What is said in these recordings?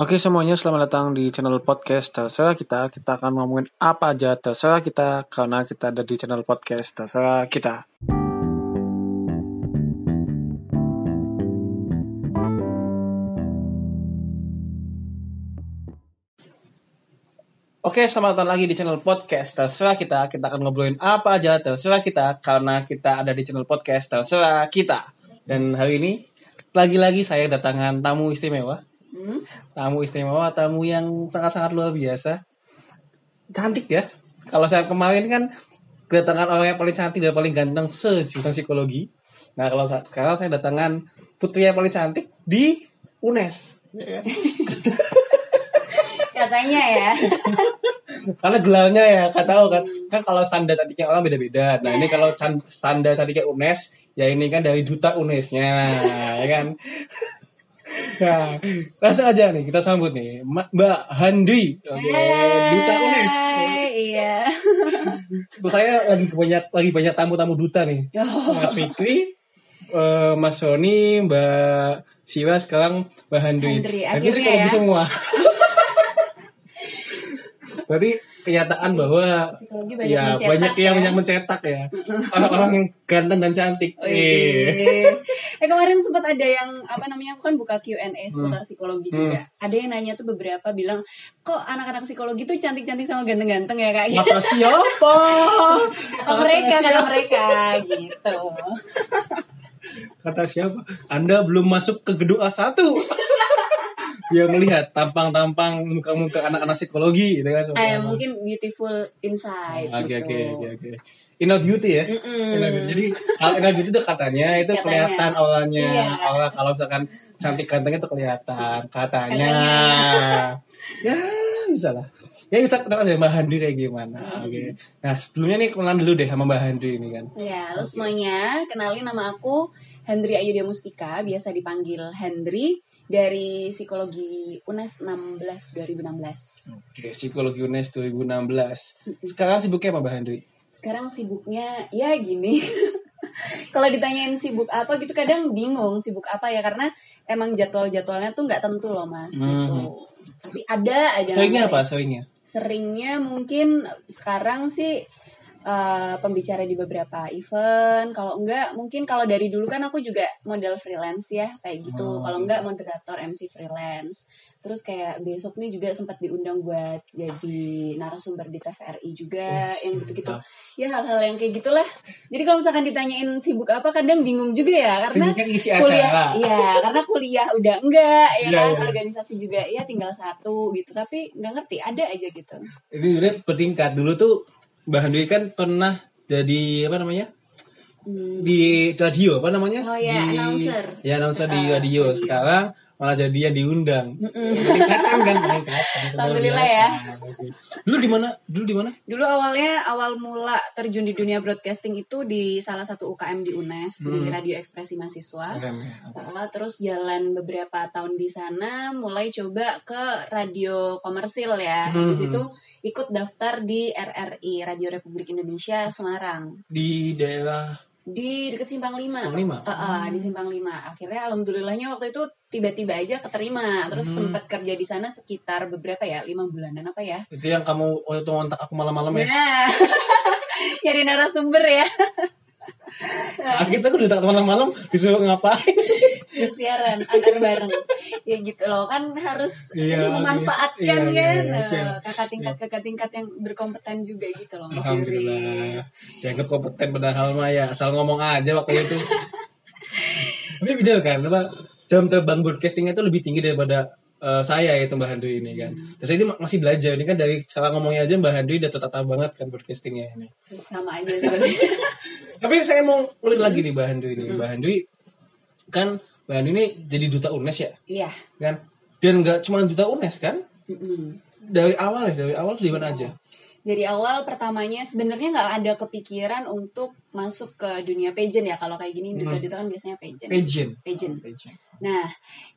Oke semuanya, selamat datang di channel podcast terserah kita. Kita akan ngomongin apa aja terserah kita karena kita ada di channel podcast terserah kita. Oke, selamat datang lagi di channel podcast terserah kita. Kita akan ngobrolin apa aja terserah kita karena kita ada di channel podcast terserah kita. Dan hari ini lagi-lagi saya datangan tamu istimewa Hmm? tamu istimewa, tamu yang sangat-sangat luar biasa. Cantik ya. Kalau saya kemarin kan kedatangan orang yang paling cantik dan paling ganteng sejurusan psikologi. Nah, kalau sekarang saya datangan putri yang paling cantik di UNES. Ya kan? Katanya ya. Karena gelarnya ya, kan tahu kan. Kan kalau standar cantiknya orang beda-beda. Nah, ini kalau standar cantiknya UNES, ya ini kan dari duta UNES-nya, ya kan. Nah, langsung aja nih kita sambut nih Mbak Handri, oke, duta UNES. Hai, Iya. Saya lagi banyak lagi banyak tamu-tamu duta nih. Oh. Mas Fikri, eh, Mas Sony, Mbak Siwa sekarang Mbak Handri. Handri, Handri akhirnya psikologi ya. semua. Berarti kenyataan bahwa banyak ya mencetak banyak yang ya. banyak mencetak ya. Orang-orang yang ganteng dan cantik. Oh, Iya. iya. Eh kemarin sempat ada yang apa namanya aku kan buka Q&A seputar psikologi Hmm. juga. Ada yang nanya tuh beberapa bilang kok anak-anak psikologi tuh cantik-cantik sama ganteng-ganteng ya kak gitu. Mata siapa? Kata mereka, kata mereka gitu. Kata siapa? Anda belum masuk ke gedung A1. Dia melihat tampang-tampang muka-muka anak-anak psikologi gitu kan. Eh mungkin beautiful inside Oke gitu. oke oke oke. Inner beauty ya. Inner beauty. Jadi kalau inner beauty itu katanya itu Katanya. kelihatan auranya. Iya. Aura kalau misalkan cantik ganteng itu kelihatan katanya. ya bisa lah. Ya kita kenal ya Mbak Handri kayak gimana. Oke. Nah sebelumnya nih kenalan dulu deh sama Mbak Handri ini kan. Ya, halo semuanya. Kenalin nama aku Hendri Ayudia Mustika, biasa dipanggil Hendri dari Psikologi UNES 16 2016. Oke, psikologi UNES 2016. Sekarang sibuknya apa Mbak Handri? Sekarang sibuknya ya gini. Kalau ditanyain sibuk apa gitu kadang bingung sibuk apa ya karena emang jadwal-jadwalnya tuh nggak tentu loh mas gitu. Mhm. Tapi ada aja. Seringnya apa? Seringnya? Seringnya mungkin sekarang sih eh, pembicara di beberapa event. Kalau enggak, mungkin kalau dari dulu kan aku juga model freelance ya, kayak gitu. Oh, kalau enggak moderator MC freelance. Terus kayak besok nih juga sempat diundang buat jadi narasumber di TVRI juga, Oh, yang gitu-gitu. Ya hal-hal yang kayak gitulah. Jadi kalau misalkan ditanyain sibuk apa, kadang bingung juga ya, karena isi kuliah, iya, karena kuliah udah enggak, ya Iya, kan, iya. organisasi juga ya tinggal satu gitu. Tapi nggak ngerti, ada aja gitu. Ini sebenarnya bertingkat. Dulu tuh Mbak Handri kan pernah jadi apa namanya? Hmm. Di radio apa namanya? Oh, iya, di, announcer. Ya announcer di radio. radio. Sekarang malah jadi yang diundang. Mm-mm. Peningkatan kan peningkatan. Luar Alhamdulillah biasa. ya. Oke. Dulu di mana? Dulu di mana? Dulu awalnya awal mula terjun di dunia broadcasting itu di salah satu UKM di UNES di Hmm. Radio Ekspresi Mahasiswa. Oke, oke. Uh, terus jalan beberapa tahun di sana, mulai coba ke radio komersil ya. Hmm. Di situ ikut daftar di RRI Radio Republik Indonesia Semarang Di daerah di deket Simpang 5. Simpang Lima? Uh, uh, di Simpang 5. Akhirnya alhamdulillahnya waktu itu tiba-tiba aja keterima. Terus Hmm. sempat kerja di sana sekitar beberapa ya, lima bulanan apa ya? itu yang kamu waktu itu ngontak aku malam-malam ya. Nah, nyari narasumber ya. Kita kan udah malam-malam disuruh ngapain? siaran antar bareng ya gitu loh kan harus Iya, memanfaatkan iya, iya, kan iya, eh, siap. kakak tingkat kakak tingkat yang berkompeten juga gitu loh Mas Alhamdulillah. Dianggap kompeten padahal mah ya asal ngomong aja waktu itu. Tapi bener kan, apa jam terbang broadcastingnya itu lebih tinggi daripada eh, saya itu Mbak Handri ini kan. Dan saya ini masih belajar ini kan dari cara ngomongnya aja Mbak Handri udah tertata banget kan broadcastingnya ini. Sama aja sebenarnya Tapi saya mau ulik lagi nih Mbak Handri ini. Mbak Handri kan Mbak Handri ini jadi duta UNES ya iya kan. Dan nggak cuma duta UNES kan? Mm-mm. Dari awal ya, dari awal tuh di mana aja? Dari awal pertamanya sebenarnya nggak ada kepikiran untuk masuk ke dunia pageant ya kalau kayak gini duta-duta kan biasanya pageant Pageant. pageant Pageant. nah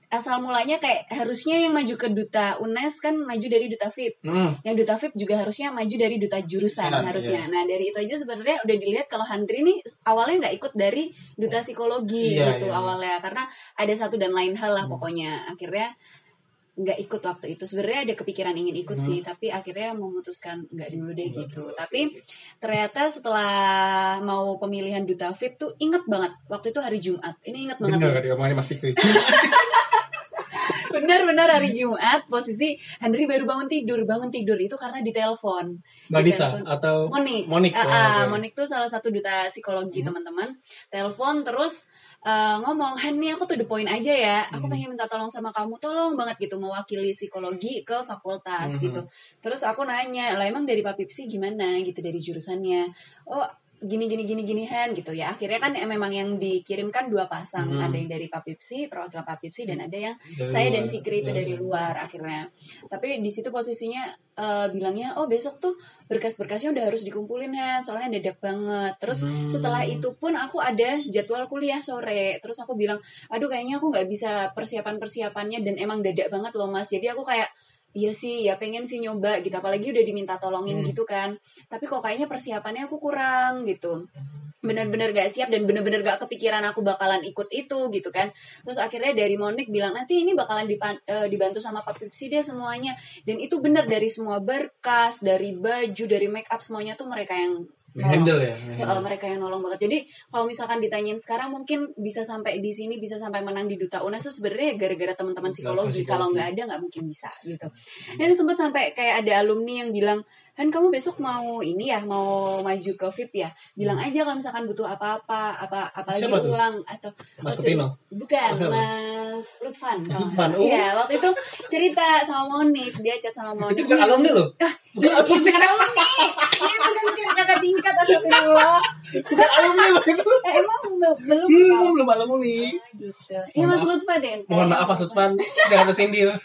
asal mulanya kayak harusnya yang maju ke duta UNES kan maju dari duta VIP Hmm. yang duta VIP juga harusnya maju dari duta jurusan Jurusan, harusnya. iya. Nah dari itu aja sebenarnya udah dilihat kalau Handri ini awalnya nggak ikut dari duta psikologi Iya, gitu iya, iya. awalnya karena ada satu dan lain hal lah Hmm. pokoknya akhirnya nggak ikut waktu itu sebenarnya ada kepikiran ingin ikut Hmm. sih tapi akhirnya memutuskan nggak dulu deh gitu tapi ternyata setelah mau pemilihan duta VIP tuh inget banget waktu itu hari Jumat ini inget banget Bener ya. diomongin Mas Fikri. benar-benar hari Jumat posisi Henry baru bangun tidur bangun tidur itu karena ditelepon Mbak Nisa Ditelepon. atau Monik Monik. Ah, oke. Monik tuh salah satu duta psikologi Hmm. teman-teman telepon terus eh, ngomong Han nih aku tuh the point aja ya. Aku Hmm. pengen minta tolong sama kamu. Tolong banget gitu mewakili psikologi ke fakultas Hmm. gitu. Terus aku nanya lah emang dari Papipsi gimana? Gitu dari jurusannya. Oh gini gini gini gini Han gitu ya. Akhirnya kan eh, memang yang dikirimkan dua pasang. Hmm. ada yang dari Papipsi perwakilan Papipsi dan ada yang Dari saya dan luar. Fikri itu dari luar. akhirnya. Tapi di situ posisinya eh, bilangnya oh besok tuh berkas-berkasnya udah harus dikumpulin ya soalnya dadak banget. Terus Hmm. setelah itu pun aku ada jadwal kuliah sore. Terus aku bilang aduh kayaknya aku nggak bisa persiapan persiapannya dan emang dadak banget loh mas. Jadi aku kayak Iya sih, ya pengen sih nyoba gitu. Apalagi udah diminta tolongin Hmm. gitu kan. Tapi kok kayaknya persiapannya aku kurang gitu. Bener-bener gak siap dan bener-bener gak kepikiran aku bakalan ikut itu gitu kan. Terus akhirnya dari Monik bilang nanti ini bakalan dipan- eh, dibantu sama Pak Pipsi deh semuanya. Dan itu bener dari semua berkas, dari baju, dari make up semuanya tuh mereka yang handle ya. Uh, mereka yang nolong banget. Jadi kalau misalkan ditanyain sekarang mungkin bisa sampai di sini, bisa sampai menang di duta UNES tuh sebenarnya gara-gara teman-teman psikologi. psikologi. Kalau nggak ada nggak mungkin bisa gitu. Dan sempat sampai kayak ada alumni yang bilang, Han kamu besok mau ini ya, mau maju ke VIP ya? Bilang aja kalau misalkan butuh apa-apa, apa apalagi Siapa tuh? uang atau Mas Kutino. Bukan? Mas Lutfan. Mas Lutfan, salah. oh. Iya, waktu itu cerita sama Monik, dia chat sama Monik. Itu bukan alumni loh. Ah, Bukan iya, alumni. bukan alumni. Iya, bukan bukan kakak tingkat astagfirullah. Bukan alumni loh itu. Eh, emang belum belum Belum, belum alumni. Ah, gitu. Iya Mas Lutfan deh. Mohon maaf Mas Lutfan, jangan tersindir.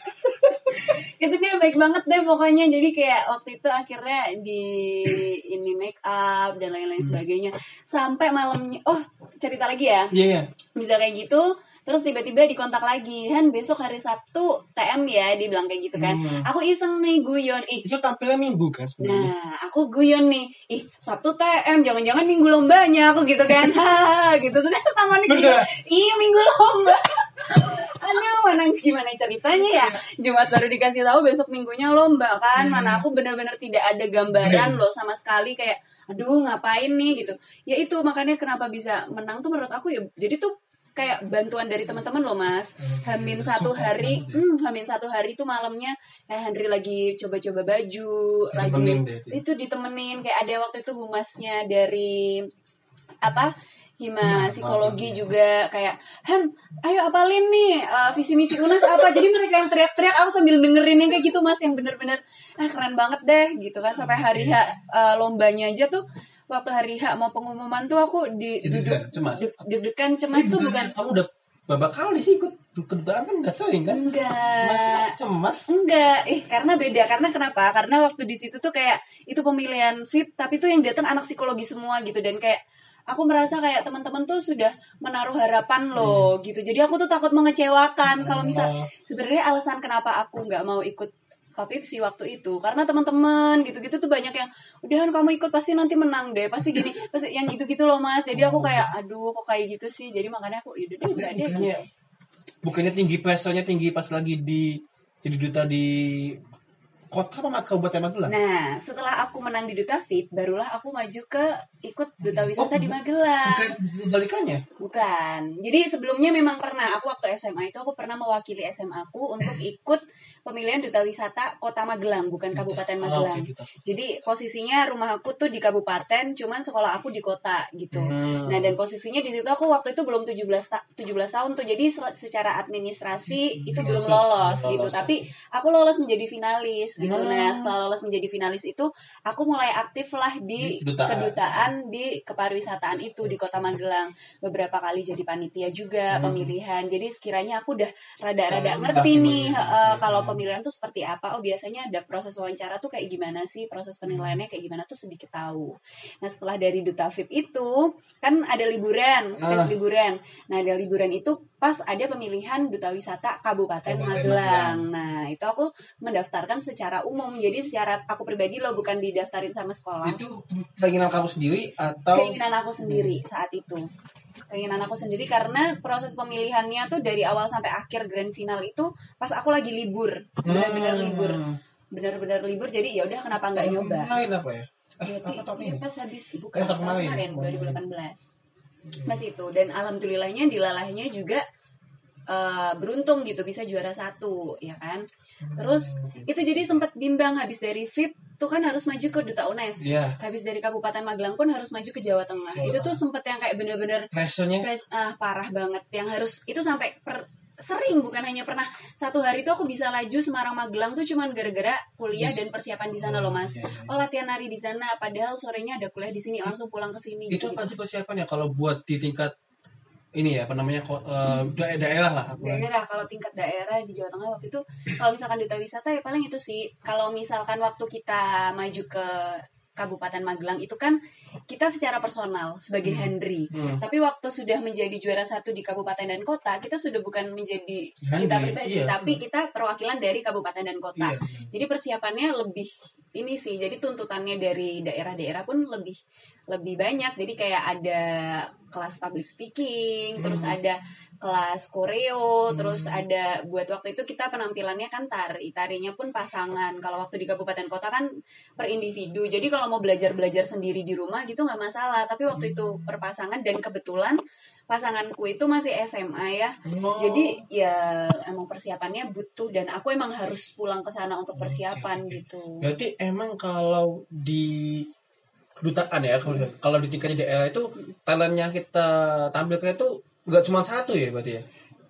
Itu dia baik banget deh pokoknya. Jadi kayak waktu itu akhirnya di ini make up dan lain-lain Hmm. sebagainya. Sampai malamnya. Oh, cerita lagi ya. Iya, iya. Bisa kayak gitu. Terus tiba-tiba dikontak lagi, Han besok hari Sabtu TM ya, dibilang kayak gitu kan. Hmm. Aku iseng nih guyon, ih Itu tampilnya minggu kan sebenarnya. Nah, aku guyon nih, ih Sabtu TM, jangan-jangan minggu lombanya aku gitu kan, ha gitu tuh kan tangan Bener. iya minggu lomba. Aduh, mana gimana ceritanya ya? Jumat baru dikasih tahu besok minggunya lomba kan, mana aku bener-bener tidak ada gambaran loh sama sekali kayak, aduh ngapain nih gitu. Ya itu makanya kenapa bisa menang tuh menurut aku ya, jadi tuh kayak bantuan dari teman-teman loh mas. Hamin satu hari hmm, Hamin satu hari itu malamnya kayak Henry lagi coba-coba baju lagi Ditemenin deh itu. itu ditemenin kayak ada waktu itu humasnya dari apa hima psikologi juga kayak Han ayo apalin nih uh, visi misi unas apa? Jadi mereka yang teriak-teriak aku sambil dengerin yang kayak gitu mas yang bener-bener ah keren banget deh gitu kan. Sampai hari H uh, lombanya aja tuh waktu hari H mau pengumuman tuh aku di duduk cemas. deg- deg-degan cemas tuh bukan Kamu udah babak kali sih ikut kedutaan kan udah sering kan? enggak Masih cemas. Enggak, eh karena beda. Karena kenapa? Karena waktu di situ tuh kayak itu pemilihan VIP, tapi tuh yang datang anak psikologi semua gitu dan kayak aku merasa kayak teman-teman tuh sudah menaruh harapan loh gitu. Jadi aku tuh takut mengecewakan kalau misal Oh. sebenarnya alasan kenapa aku nggak mau ikut Papipsi waktu itu karena teman-teman gitu-gitu tuh banyak yang udahan kamu ikut pasti nanti menang deh pasti gini. Pasti yang gitu-gitu loh mas. Jadi aku kayak aduh kok kayak gitu sih? Jadi makanya aku deh udah deh bukannya bukannya tinggi pressure-nya tinggi pas lagi di jadi duta di kota apa kabupaten Magelang? Nah, setelah aku menang di Duta Fit, barulah aku maju ke ikut Duta Wisata Oh, di Magelang. Bukan kebalikannya. Bukan. Jadi sebelumnya memang pernah aku waktu SMA itu aku pernah mewakili SMA aku untuk ikut pemilihan Duta Wisata Kota Magelang, bukan Kabupaten Oh, Magelang. oke, duta. Jadi posisinya rumah aku tuh di kabupaten, cuman sekolah aku di kota gitu. Hmm. Nah, dan posisinya di situ aku waktu itu belum 17 ta 17 tahun tuh. Jadi se- secara administrasi itu belum Masuk, lolos belum gitu. lolos. Tapi aku lolos menjadi finalis gitu. Hmm. Nah, setelah lolos menjadi finalis itu aku mulai aktif lah di Di kedutaan. kedutaan di kepariwisataan itu di Kota Magelang. Beberapa kali jadi panitia juga Hmm. pemilihan. Jadi sekiranya aku udah rada-rada Hmm, ngerti nih ngerti. kalau Hmm. pemilihan tuh seperti apa. Oh, biasanya ada proses wawancara tuh kayak gimana sih? Proses penilaiannya kayak gimana tuh sedikit tahu. Nah, setelah dari Duta VIP itu kan ada liburan, space Ah. liburan. Nah, ada liburan itu pas ada pemilihan Duta Wisata Kabupaten Kabupaten Magelang. Nah, itu aku mendaftarkan secara umum. Jadi secara aku pribadi loh bukan didaftarin sama sekolah. Itu keinginan kamu sendiri atau Keinginan aku sendiri saat itu. keinginan aku sendiri karena proses pemilihannya tuh dari awal sampai akhir grand final itu pas aku lagi libur benar-benar Hmm. libur benar-benar libur jadi ya udah kenapa nggak nyoba Main apa ya? Eh, apa ya pas habis bukan Eh, kemarin. kemarin Oh, 2018 Mas itu dan alhamdulillahnya dilalahnya juga eh, beruntung gitu bisa juara satu ya kan? Terus itu jadi sempat bimbang habis dari VIP tuh kan harus maju ke duta UNES. Iya. habis dari Kabupaten Magelang pun harus maju ke Jawa Tengah. Jawa itu tuh sempet yang kayak bener-bener Pres- ah, parah banget. Yang harus itu sampai per- sering bukan hanya pernah. Satu hari itu aku bisa laju Semarang Magelang tuh cuman gara-gara kuliah Yes. dan persiapan di sana loh mas. Iya, iya. oh latihan nari di sana padahal sorenya ada kuliah di sini langsung pulang ke sini itu gitu. apa sih persiapannya kalau buat di tingkat ini ya apa namanya ko- eh, da- daerah lah daerah kalau tingkat daerah di Jawa Tengah waktu itu kalau misalkan duta wisata ya paling itu sih kalau misalkan waktu kita maju ke Kabupaten Magelang itu kan kita secara personal sebagai Hmm. Henry Hmm. Tapi waktu sudah menjadi juara satu di kabupaten dan kota, kita sudah bukan menjadi Henry, kita pribadi, iya. tapi kita perwakilan dari kabupaten dan kota. Iya. Jadi persiapannya lebih ini sih. Jadi tuntutannya dari daerah-daerah pun lebih lebih banyak. Jadi kayak ada kelas public speaking, terus Hmm. ada kelas koreo, Hmm. terus ada buat waktu itu kita penampilannya kan tari, tarinya pun pasangan. Kalau waktu di kabupaten kota kan per individu. Jadi kalau mau belajar-belajar sendiri di rumah gitu nggak masalah. Tapi waktu itu Hmm. per pasangan dan kebetulan pasanganku itu masih SMA ya. Oh. Jadi ya emang persiapannya butuh dan aku emang harus pulang ke sana untuk persiapan oke. gitu. Berarti emang kalau di kedutaan ya kalau kalau di tingkat daerah itu talentnya kita tampilkan itu nggak cuma satu ya berarti ya.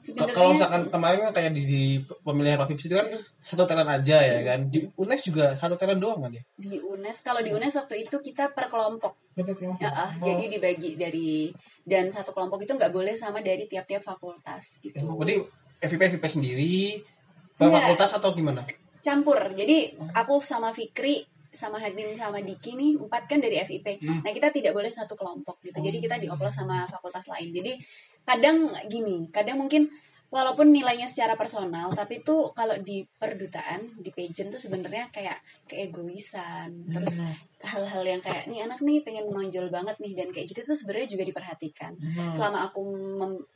Kalau misalkan kemarin kan kayak di, di pemilihan Pavips itu kan satu talent aja ya kan. Di UNES juga satu talent doang kan ya. di UNES kalau di UNES waktu itu kita per kelompok ya ah, Oh. jadi dibagi dari dan satu kelompok itu nggak boleh sama dari tiap-tiap fakultas gitu Berarti FIP FIP sendiri per Enggak. fakultas atau gimana? campur jadi aku sama Fikri sama Hadin sama Diki nih empat kan dari FIP Hmm. nah kita tidak boleh satu kelompok gitu. Jadi kita dioplos sama fakultas lain. Jadi kadang gini kadang mungkin walaupun nilainya secara personal tapi tuh kalau di perdutaan di pageant tuh sebenarnya kayak keegoisan. Terus Hmm. Hal-hal yang kayak nih anak nih pengen menonjol banget nih dan kayak gitu tuh sebenarnya juga diperhatikan. Hmm. selama aku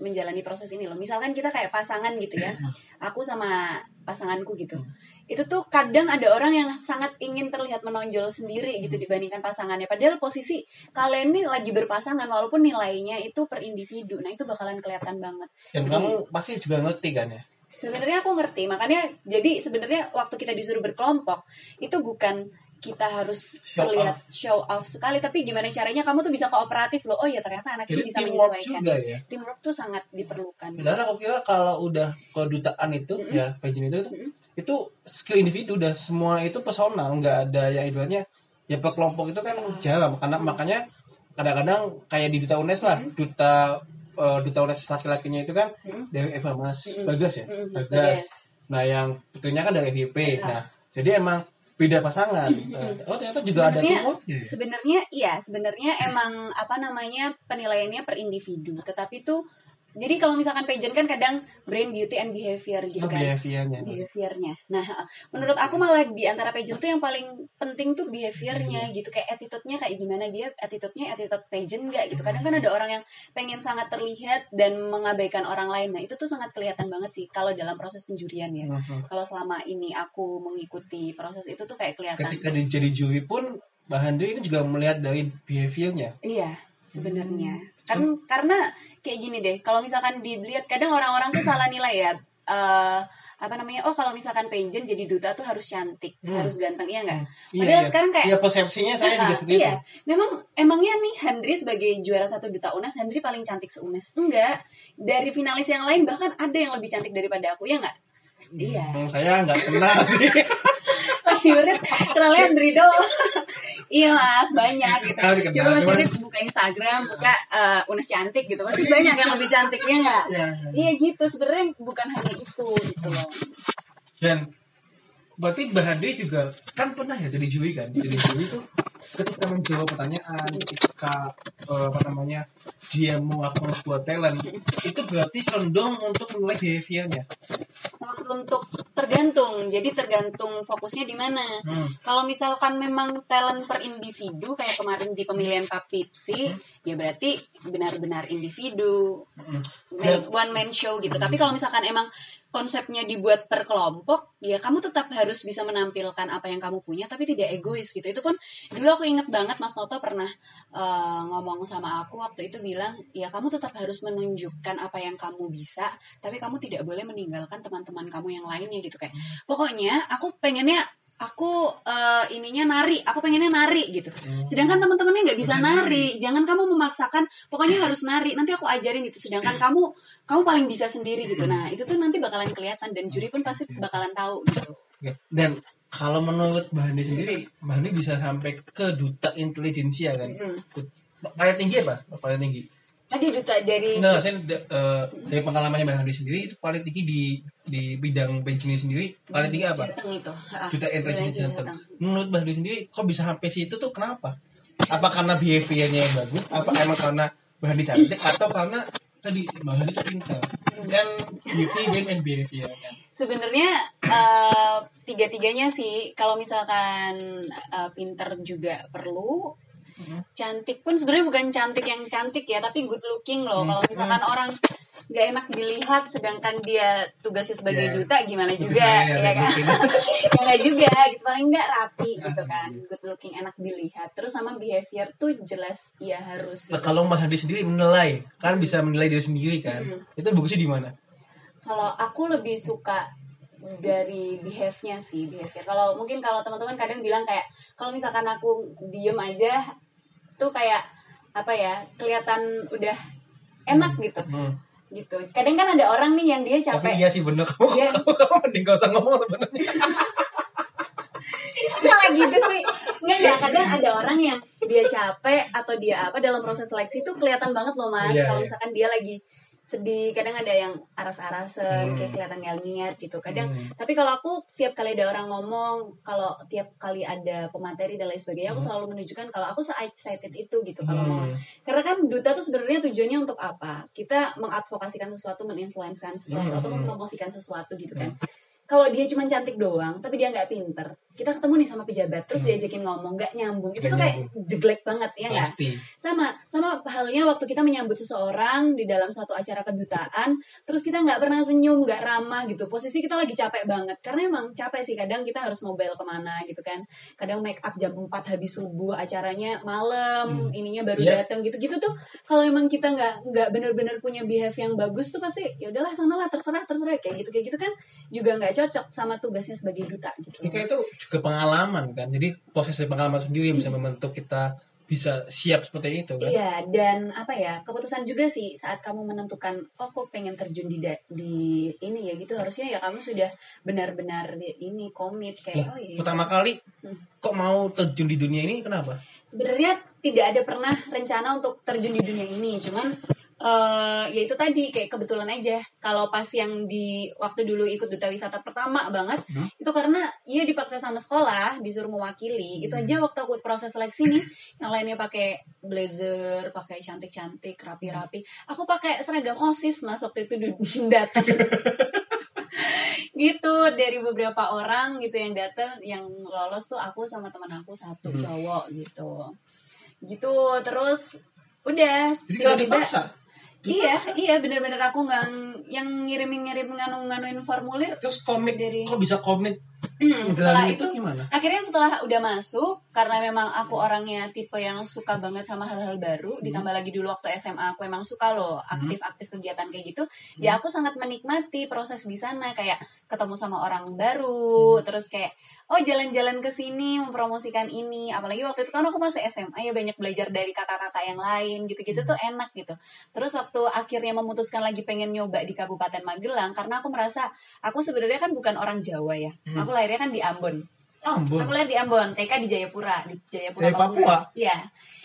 menjalani proses ini loh. Misalkan kita kayak pasangan gitu ya. Aku sama pasanganku gitu. Itu tuh kadang ada orang yang sangat ingin terlihat menonjol sendiri gitu dibandingkan pasangannya. Padahal posisi kalian nih lagi berpasangan walaupun nilainya itu per individu. Nah itu bakalan kelihatan banget. Dan kamu pasti juga ngerti kan ya? sebenarnya aku ngerti. Makanya jadi sebenarnya waktu kita disuruh berkelompok itu bukan kita harus Show terlihat show off sekali tapi gimana caranya kamu tuh bisa kooperatif loh oh ya ternyata anak Jadi ini bisa menyesuaikan juga ya. teamwork tuh sangat diperlukan Padahal aku kira kalau udah kedutaan itu Mm-mm. ya pageant itu itu, Mm-mm. itu skill individu udah semua itu personal nggak ada yang ibaratnya ya per kelompok itu kan Ah. jarang karena makanya kadang-kadang kayak di duta UNES lah Mm-mm. duta eh, duta UNES laki-lakinya itu kan Mm-mm. dari Eva Mas Mm-mm. Bagas ya Mm-mm, Mas Bagas. Bagas. Nah yang putrinya kan dari FIP. Ah. Nah jadi emang beda pasangan. Nah, oh ternyata juga ada Sebenarnya- teamworknya. ya? sebenarnya iya sebenarnya emang apa namanya penilaiannya per individu tetapi tuh jadi kalau misalkan pageant kan kadang brain beauty and behavior gitu Oh, kan behaviornya. behaviornya. Nah, menurut aku malah di antara pageant tuh yang paling penting tuh behaviornya Iya. gitu kayak attitude-nya kayak gimana dia attitude-nya attitude pageant enggak gitu. Kadang kan ada orang yang pengen sangat terlihat dan mengabaikan orang lain. Nah, itu tuh sangat kelihatan banget sih kalau dalam proses penjurian ya. Mhm. Kalau selama ini aku mengikuti proses itu tuh kayak kelihatan. Ketika di- jadi juri pun Mbak Handri itu juga melihat dari behaviornya. Iya, sebenarnya. Hmm. Kan karena kayak gini deh, kalau misalkan dilihat kadang orang-orang tuh salah nilai ya. Eh apa namanya? Oh, kalau misalkan pageant jadi duta tuh harus cantik, Hmm. harus ganteng, iya enggak? Iya, Padahal iya. sekarang kayak Iya persepsinya saya juga seperti iya. itu. Memang emangnya nih Hendri sebagai juara satu duta UNES, Hendri paling cantik se-UNES? Enggak. Dari finalis yang lain bahkan ada yang lebih cantik daripada aku, ya enggak? Iya. Hmm, saya nggak kenal sih. Pasti bener kenalnya Hendri doang. iya mas, banyak gitu. Coba Mas Syarif buka Instagram, buka eh, UNES cantik gitu. Pasti banyak yang lebih cantik, ya enggak? Iya. Iya gitu, sebenarnya bukan hanya itu gitu loh. Dan berarti Mbak juga kan pernah ya jadi juri kan? Jadi juri itu ketika menjawab pertanyaan, ketika eh, apa namanya dia melakukan sebuah talent, itu berarti condong untuk menilai behaviornya. Untuk tergantung jadi tergantung fokusnya di mana Hmm. kalau misalkan memang talent per individu kayak kemarin di pemilihan Papipsi ya berarti benar-benar individu Mm. man- one man show gitu tapi kalau misalkan emang konsepnya dibuat per kelompok ya kamu tetap harus bisa menampilkan apa yang kamu punya tapi tidak egois gitu itu pun dulu aku inget banget Mas Noto pernah eh, ngomong sama aku waktu itu bilang ya kamu tetap harus menunjukkan apa yang kamu bisa tapi kamu tidak boleh meninggalkan teman-teman kamu yang lainnya gitu kayak. Pokoknya aku pengennya aku eh, ininya nari aku pengennya nari gitu. Sedangkan teman-temannya nggak bisa Bisa nari. jangan kamu memaksakan pokoknya harus nari. Nanti aku ajarin gitu. Sedangkan kamu kamu paling bisa sendiri gitu. Nah itu tuh nanti bakalan kelihatan dan juri pun pasti bakalan tahu gitu. Dan kalau menurut Mbak sendiri, Mbak Handi bisa sampai ke duta intelijensia kan? Mm-mm. Paling tinggi apa? Paling tinggi? tadi duta dari Enggak, saya eh, dari pengalamannya Mbak Handi sendiri itu paling tinggi di di bidang pensiun sendiri paling tinggi apa? Jateng itu Ah, Duta intelijensia wilayah Jateng. Jateng. Menurut Mbak Handi sendiri, kok bisa sampai situ tuh kenapa? Apa karena behaviornya yang bagus? Apa emang karena Mbak Handi cantik? Atau karena tadi Mbak Handi tuh pintar? Kan beauty, game, and behavior kan? sebenarnya eh, tiga-tiganya sih kalau misalkan eh, pinter juga perlu. Cantik pun sebenarnya bukan cantik yang cantik ya tapi good looking loh kalau misalkan orang nggak enak dilihat sedangkan dia tugasnya sebagai Ya. duta gimana juga ya kan ya nggak juga gitu paling nggak rapi Nah, gitu kan good looking enak dilihat terus sama behavior tuh jelas ya harus Nah, gitu. kalau Mbak Handi sendiri menilai, kan bisa menilai diri sendiri kan? Hmm. Itu bagusnya di mana? kalau aku lebih suka dari behave-nya sih behavior kalau mungkin kalau teman-teman kadang bilang kayak kalau misalkan aku diem aja tuh kayak apa ya kelihatan udah enak gitu Hmm. gitu kadang kan ada orang nih yang dia Tapi capek iya sih bener kamu, Iya. kamu, kamu mending gak usah ngomong sebenarnya. Nggak gitu sih nggak nggak kadang ada orang yang dia capek atau dia apa dalam proses seleksi tuh kelihatan banget loh mas Iya, kalau iya. misalkan dia lagi sedih kadang ada yang aras-arasan Hmm. kayak kelihatan nggak niat gitu kadang Hmm. tapi kalau aku tiap kali ada orang ngomong kalau tiap kali ada pemateri dan lain sebagainya aku Hmm. selalu menunjukkan kalau aku se excited itu gitu kalau mau Hmm. karena kan duta tuh sebenarnya tujuannya untuk apa kita mengadvokasikan sesuatu meninfluenskan sesuatu Hmm. atau mempromosikan sesuatu gitu kan kalau dia cuma cantik doang tapi dia nggak pinter kita ketemu nih sama pejabat terus Hmm. diajakin ngomong nggak nyambung. Itu tuh kayak nyambung. jeglek banget ya nggak? Sama sama halnya waktu kita menyambut seseorang di dalam suatu acara kedutaan terus kita nggak pernah senyum nggak ramah gitu. Posisi kita lagi capek banget karena emang capek sih. Kadang kita harus mobile ke mana gitu kan. Kadang make up jam 4 habis subuh acaranya malam Hmm. ininya baru Iya. datang gitu. Gitu tuh kalau emang kita nggak nggak bener-bener punya behave yang bagus tuh pasti ya udahlah sanalah terserah terserah. Kayak gitu kayak gitu kan juga nggak cocok sama tugasnya sebagai duta gitu. Ini itu juga pengalaman kan. Jadi proses dari pengalaman sendiri yang bisa membentuk kita bisa siap seperti itu kan. Iya, dan apa ya, keputusan juga sih saat kamu menentukan, oh kok pengen terjun di di ini ya gitu, harusnya ya kamu sudah benar-benar ini komit kayak, Lah, oh iya. Pertama kali Hmm. kok mau terjun di dunia ini kenapa? Sebenarnya tidak ada pernah rencana untuk terjun di dunia ini, cuman eh ya itu tadi kayak kebetulan aja. Kalau pas yang di waktu dulu ikut duta wisata pertama banget, Hmm. itu karena iya dipaksa sama sekolah disuruh mewakili. Itu Hmm. aja waktu aku proses seleksi nih, yang lainnya pakai blazer, pakai cantik-cantik, rapi-rapi. Aku pakai seragam OSIS mas waktu itu datang. gitu dari beberapa orang gitu yang datang yang lolos tuh aku sama teman aku satu Hmm. cowok gitu gitu terus udah tiba-tiba iya iya bener-bener aku nggak yang ngirim ngirim nganu nganuin formulir Terus komik Dari- kok bisa komik Hmm, setelah Menjalani itu gimana? akhirnya setelah udah masuk karena memang aku orangnya tipe yang suka banget sama hal-hal baru Hmm. ditambah lagi dulu waktu SMA aku emang suka loh aktif-aktif kegiatan kayak gitu ya aku sangat menikmati proses di sana kayak ketemu sama orang baru Hmm. terus kayak oh jalan-jalan ke sini mempromosikan ini apalagi waktu itu kan aku masih SMA ya banyak belajar dari kata-kata yang lain gitu-gitu tuh enak gitu terus waktu akhirnya memutuskan lagi pengen nyoba di Kabupaten Magelang karena aku merasa aku sebenarnya kan bukan orang Jawa ya Hmm. aku kan di Ambon Ambon. Aku lahir di Ambon, TK di Jayapura, di Jayapura Jaya Papua? Iya.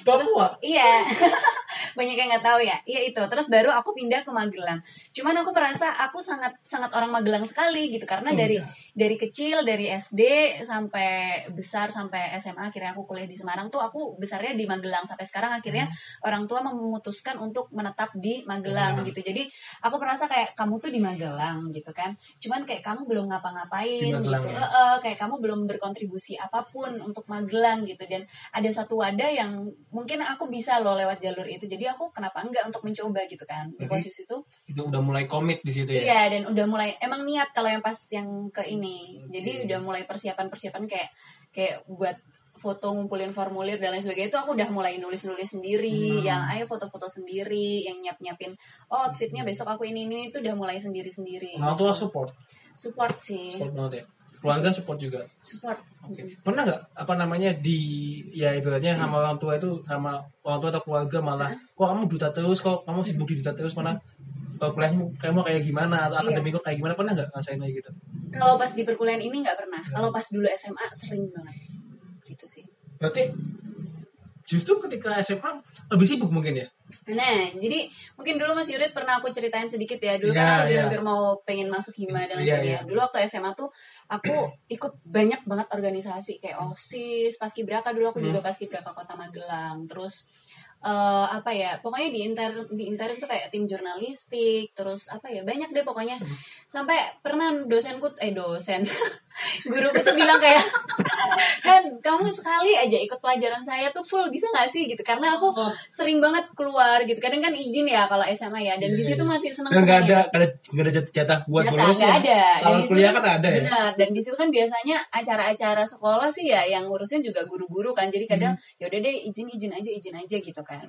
Papua. Iya. Banyak yang nggak tahu ya. Iya itu. Terus baru aku pindah ke Magelang. Cuman aku merasa aku sangat sangat orang Magelang sekali gitu karena Oh, dari bisa. dari kecil dari SD sampai besar sampai SMA akhirnya aku kuliah di Semarang tuh aku besarnya di Magelang sampai sekarang akhirnya orang tua memutuskan untuk menetap di Magelang Magelang. gitu. Jadi aku merasa kayak kamu tuh di Magelang gitu kan. Cuman kayak kamu belum ngapa-ngapain gitu. ya? Heeh, kayak kamu belum berkontribusi apa pun untuk Magelang gitu dan ada satu wadah yang mungkin aku bisa loh lewat jalur itu. Jadi aku kenapa enggak untuk mencoba gitu kan. Di posisi itu Itu udah mulai komit di situ ya. Iya dan udah mulai emang niat kalau yang pas yang ke ini. Oke. Jadi udah mulai persiapan-persiapan kayak kayak buat foto ngumpulin formulir dan lain sebagainya itu aku udah mulai nulis-nulis sendiri, Hmm. yang ayo foto-foto sendiri, yang nyiap-nyiapin oh outfitnya besok aku ini ini itu udah mulai sendiri-sendiri. Orang tua support, Support sih, support banget ya. Keluarga support juga. support. Oke. Pernah nggak apa namanya di ya ibaratnya sama orang tua itu sama orang tua atau keluarga malah kok kamu duta terus kok kamu sibuk di duta terus mana kalau kuliahmu kamu kayak gimana atau Iya. akademik kayak gimana pernah nggak ngerasain kayak gitu? Kalau pas di perkuliahan ini nggak pernah. Kalau pas dulu SMA sering banget. Gitu sih. Berarti justru ketika SMA lebih sibuk mungkin ya? Nah, jadi mungkin dulu Mas Yurid pernah aku ceritain sedikit ya. Dulu Iya, kan aku juga iya. hampir mau pengen masuk hima dan lain Iya, sebagainya. iya. Dulu waktu SMA tuh aku ikut banyak banget organisasi kayak OSIS, Paskibraka dulu aku Hmm. juga Paskibraka Kota Magelang. Terus eh, apa ya? Pokoknya di inter di intern tuh kayak tim jurnalistik, terus apa ya? Banyak deh pokoknya. Hmm. Sampai pernah dosenku eh dosen guruku tuh bilang kayak kan kamu sekali aja ikut pelajaran saya tuh full bisa nggak sih? Gitu. Karena aku Oh. sering banget keluar gitu. Kadang kan izin ya kalau SMA ya. Dan Iya, di situ iya. masih seneng Dan nggak ada nggak ada nggak ada jat- jatah buat Jatah, bolos nggak ada. Kalau kuliah kan ada ya. benar. Dan di situ kan biasanya acara-acara sekolah sih ya yang ngurusin juga guru-guru kan. Jadi kadang Hmm. ya udah deh izin izin aja izin aja gitu kan.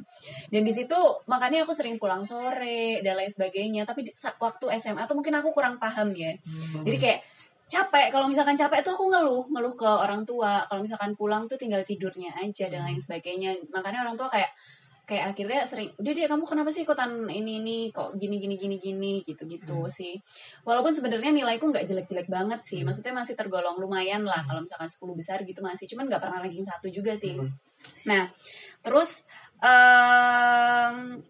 Dan di situ makanya aku sering pulang sore dan lain sebagainya. Tapi di, waktu SMA tuh mungkin aku kurang paham ya. Hmm. jadi kayak capek. Kalau misalkan capek tuh aku ngeluh ngeluh ke orang tua. Kalau misalkan pulang tuh tinggal tidurnya aja dan lain sebagainya. Makanya orang tua kayak kayak akhirnya sering udah dia kamu kenapa sih ikutan ini ini? Kok gini gini gini gini? gitu gitu Hmm. sih. Walaupun sebenarnya nilaiku nggak jelek jelek banget sih. Hmm. maksudnya masih tergolong lumayan lah. Kalau misalkan 10 besar gitu masih. Cuman nggak pernah ranking satu juga sih. Hmm. Nah, terus em,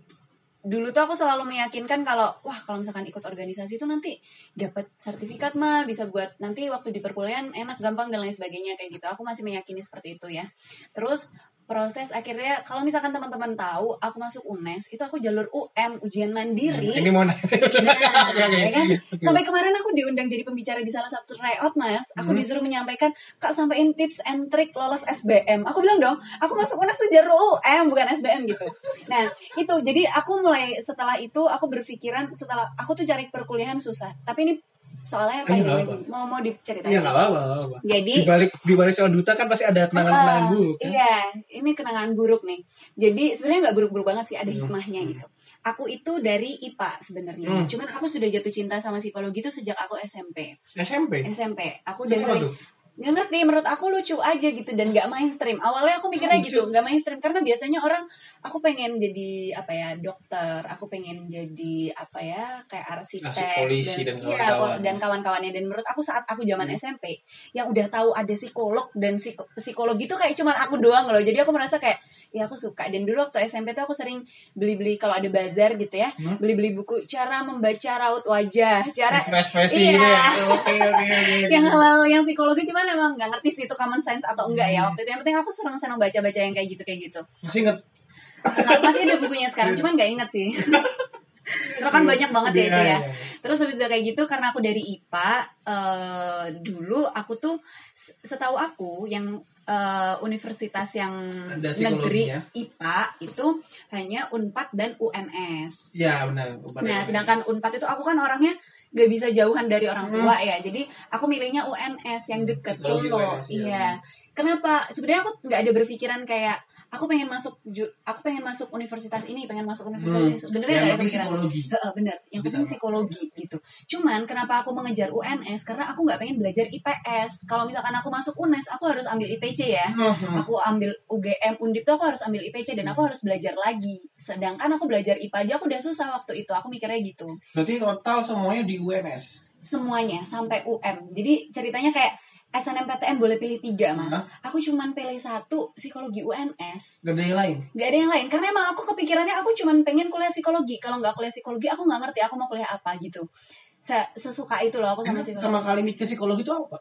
dulu tuh aku selalu meyakinkan kalau wah kalau misalkan ikut organisasi itu nanti dapat sertifikat mah bisa buat nanti waktu di perkuliahan enak gampang dan lain sebagainya kayak gitu. Aku masih meyakini seperti itu ya. Terus proses akhirnya kalau misalkan teman-teman tahu aku masuk UNES itu aku jalur UM ujian mandiri. Ini mau. Nah, ya kan? Oke. Sampai kemarin aku diundang jadi pembicara di salah satu tryout, Mas. Aku Hmm. disuruh menyampaikan, Kak, sampaikan tips and trick lolos SBM. Aku bilang dong, aku masuk UNES tuh jalur UM, bukan SBM gitu. Nah, itu. Jadi aku mulai setelah itu, aku berpikiran setelah, aku tuh cari perkuliahan susah. Tapi ini soalnya Iya, kayak gini, mau mau diceritain. Iya nggak apa-apa. Jadi Di balik di balik seorang duta kan pasti ada kenangan-kenangan Ah, buruk. kan? Iya, ini kenangan buruk nih. Jadi sebenarnya nggak buruk-buruk banget sih, ada Hmm. hikmahnya gitu. Aku itu dari IPA sebenarnya. Hmm. Cuman aku sudah jatuh cinta sama psikologi itu sejak aku SMP. SMP. SMP. Aku dari? Nggak ngerti menurut aku lucu aja gitu dan nggak mainstream awalnya aku mikirnya Lucu. gitu nggak mainstream karena biasanya orang aku pengen jadi apa ya dokter aku pengen jadi apa ya kayak arsitek polisi dan iya, kawan-kawan. dan kawan-kawannya dan menurut aku saat aku zaman Hmm. SMP yang udah tahu ada psikolog dan psiko- psikologi itu kayak cuman aku doang loh jadi aku merasa kayak ya aku suka dan dulu waktu SMP tuh aku sering beli-beli kalau ada bazar gitu ya Hmm? beli-beli buku cara membaca raut wajah cara Ekspresi Iya. gitu ya. Oke oke oke. yang hal yang psikologi cuman emang nggak ngerti sih itu common sense atau enggak ya Hmm. waktu itu yang penting aku senang senang baca baca yang kayak gitu kayak gitu Masih inget Nggak- masih ada bukunya sekarang cuman nggak inget sih Karena kan banyak banget ya itu Iya, ya iya. terus habis udah kayak gitu karena aku dari IPA eh, dulu aku tuh se- setahu aku yang eh, universitas yang negeri. IPA itu hanya Unpad dan UNS Iya benar. Nah, sedangkan Unpad itu aku kan orangnya gak bisa jauhan dari orang tua ya. Jadi aku milihnya UNS yang deket Solo. Iya. Iya. Kenapa? Sebenarnya aku nggak ada berpikiran kayak aku pengen masuk aku pengen masuk universitas ini, pengen masuk universitas Hmm. ini. Sebenarnya Yang penting pikiran. psikologi. Heeh, bener. Yang penting psikologi gitu. Cuman kenapa aku mengejar UNS? Karena aku nggak pengen belajar IPS. Kalau misalkan aku masuk UNES, aku harus ambil IPC ya Hmm. aku ambil UGM Undip tuh aku harus ambil IPC dan aku harus belajar lagi sedangkan aku belajar IPA aja aku udah susah waktu itu aku mikirnya gitu Berarti total semuanya di UNS. semuanya sampai UM jadi ceritanya kayak SNMPTN boleh pilih tiga mas Hah? aku cuman pilih satu psikologi UNS Gak ada yang lain. Gak ada yang lain karena emang aku kepikirannya aku cuman pengen kuliah psikologi kalau nggak kuliah psikologi aku nggak ngerti aku mau kuliah apa gitu Se- sesuka itu loh aku sama psikologi pertama kali mikir psikologi itu apa?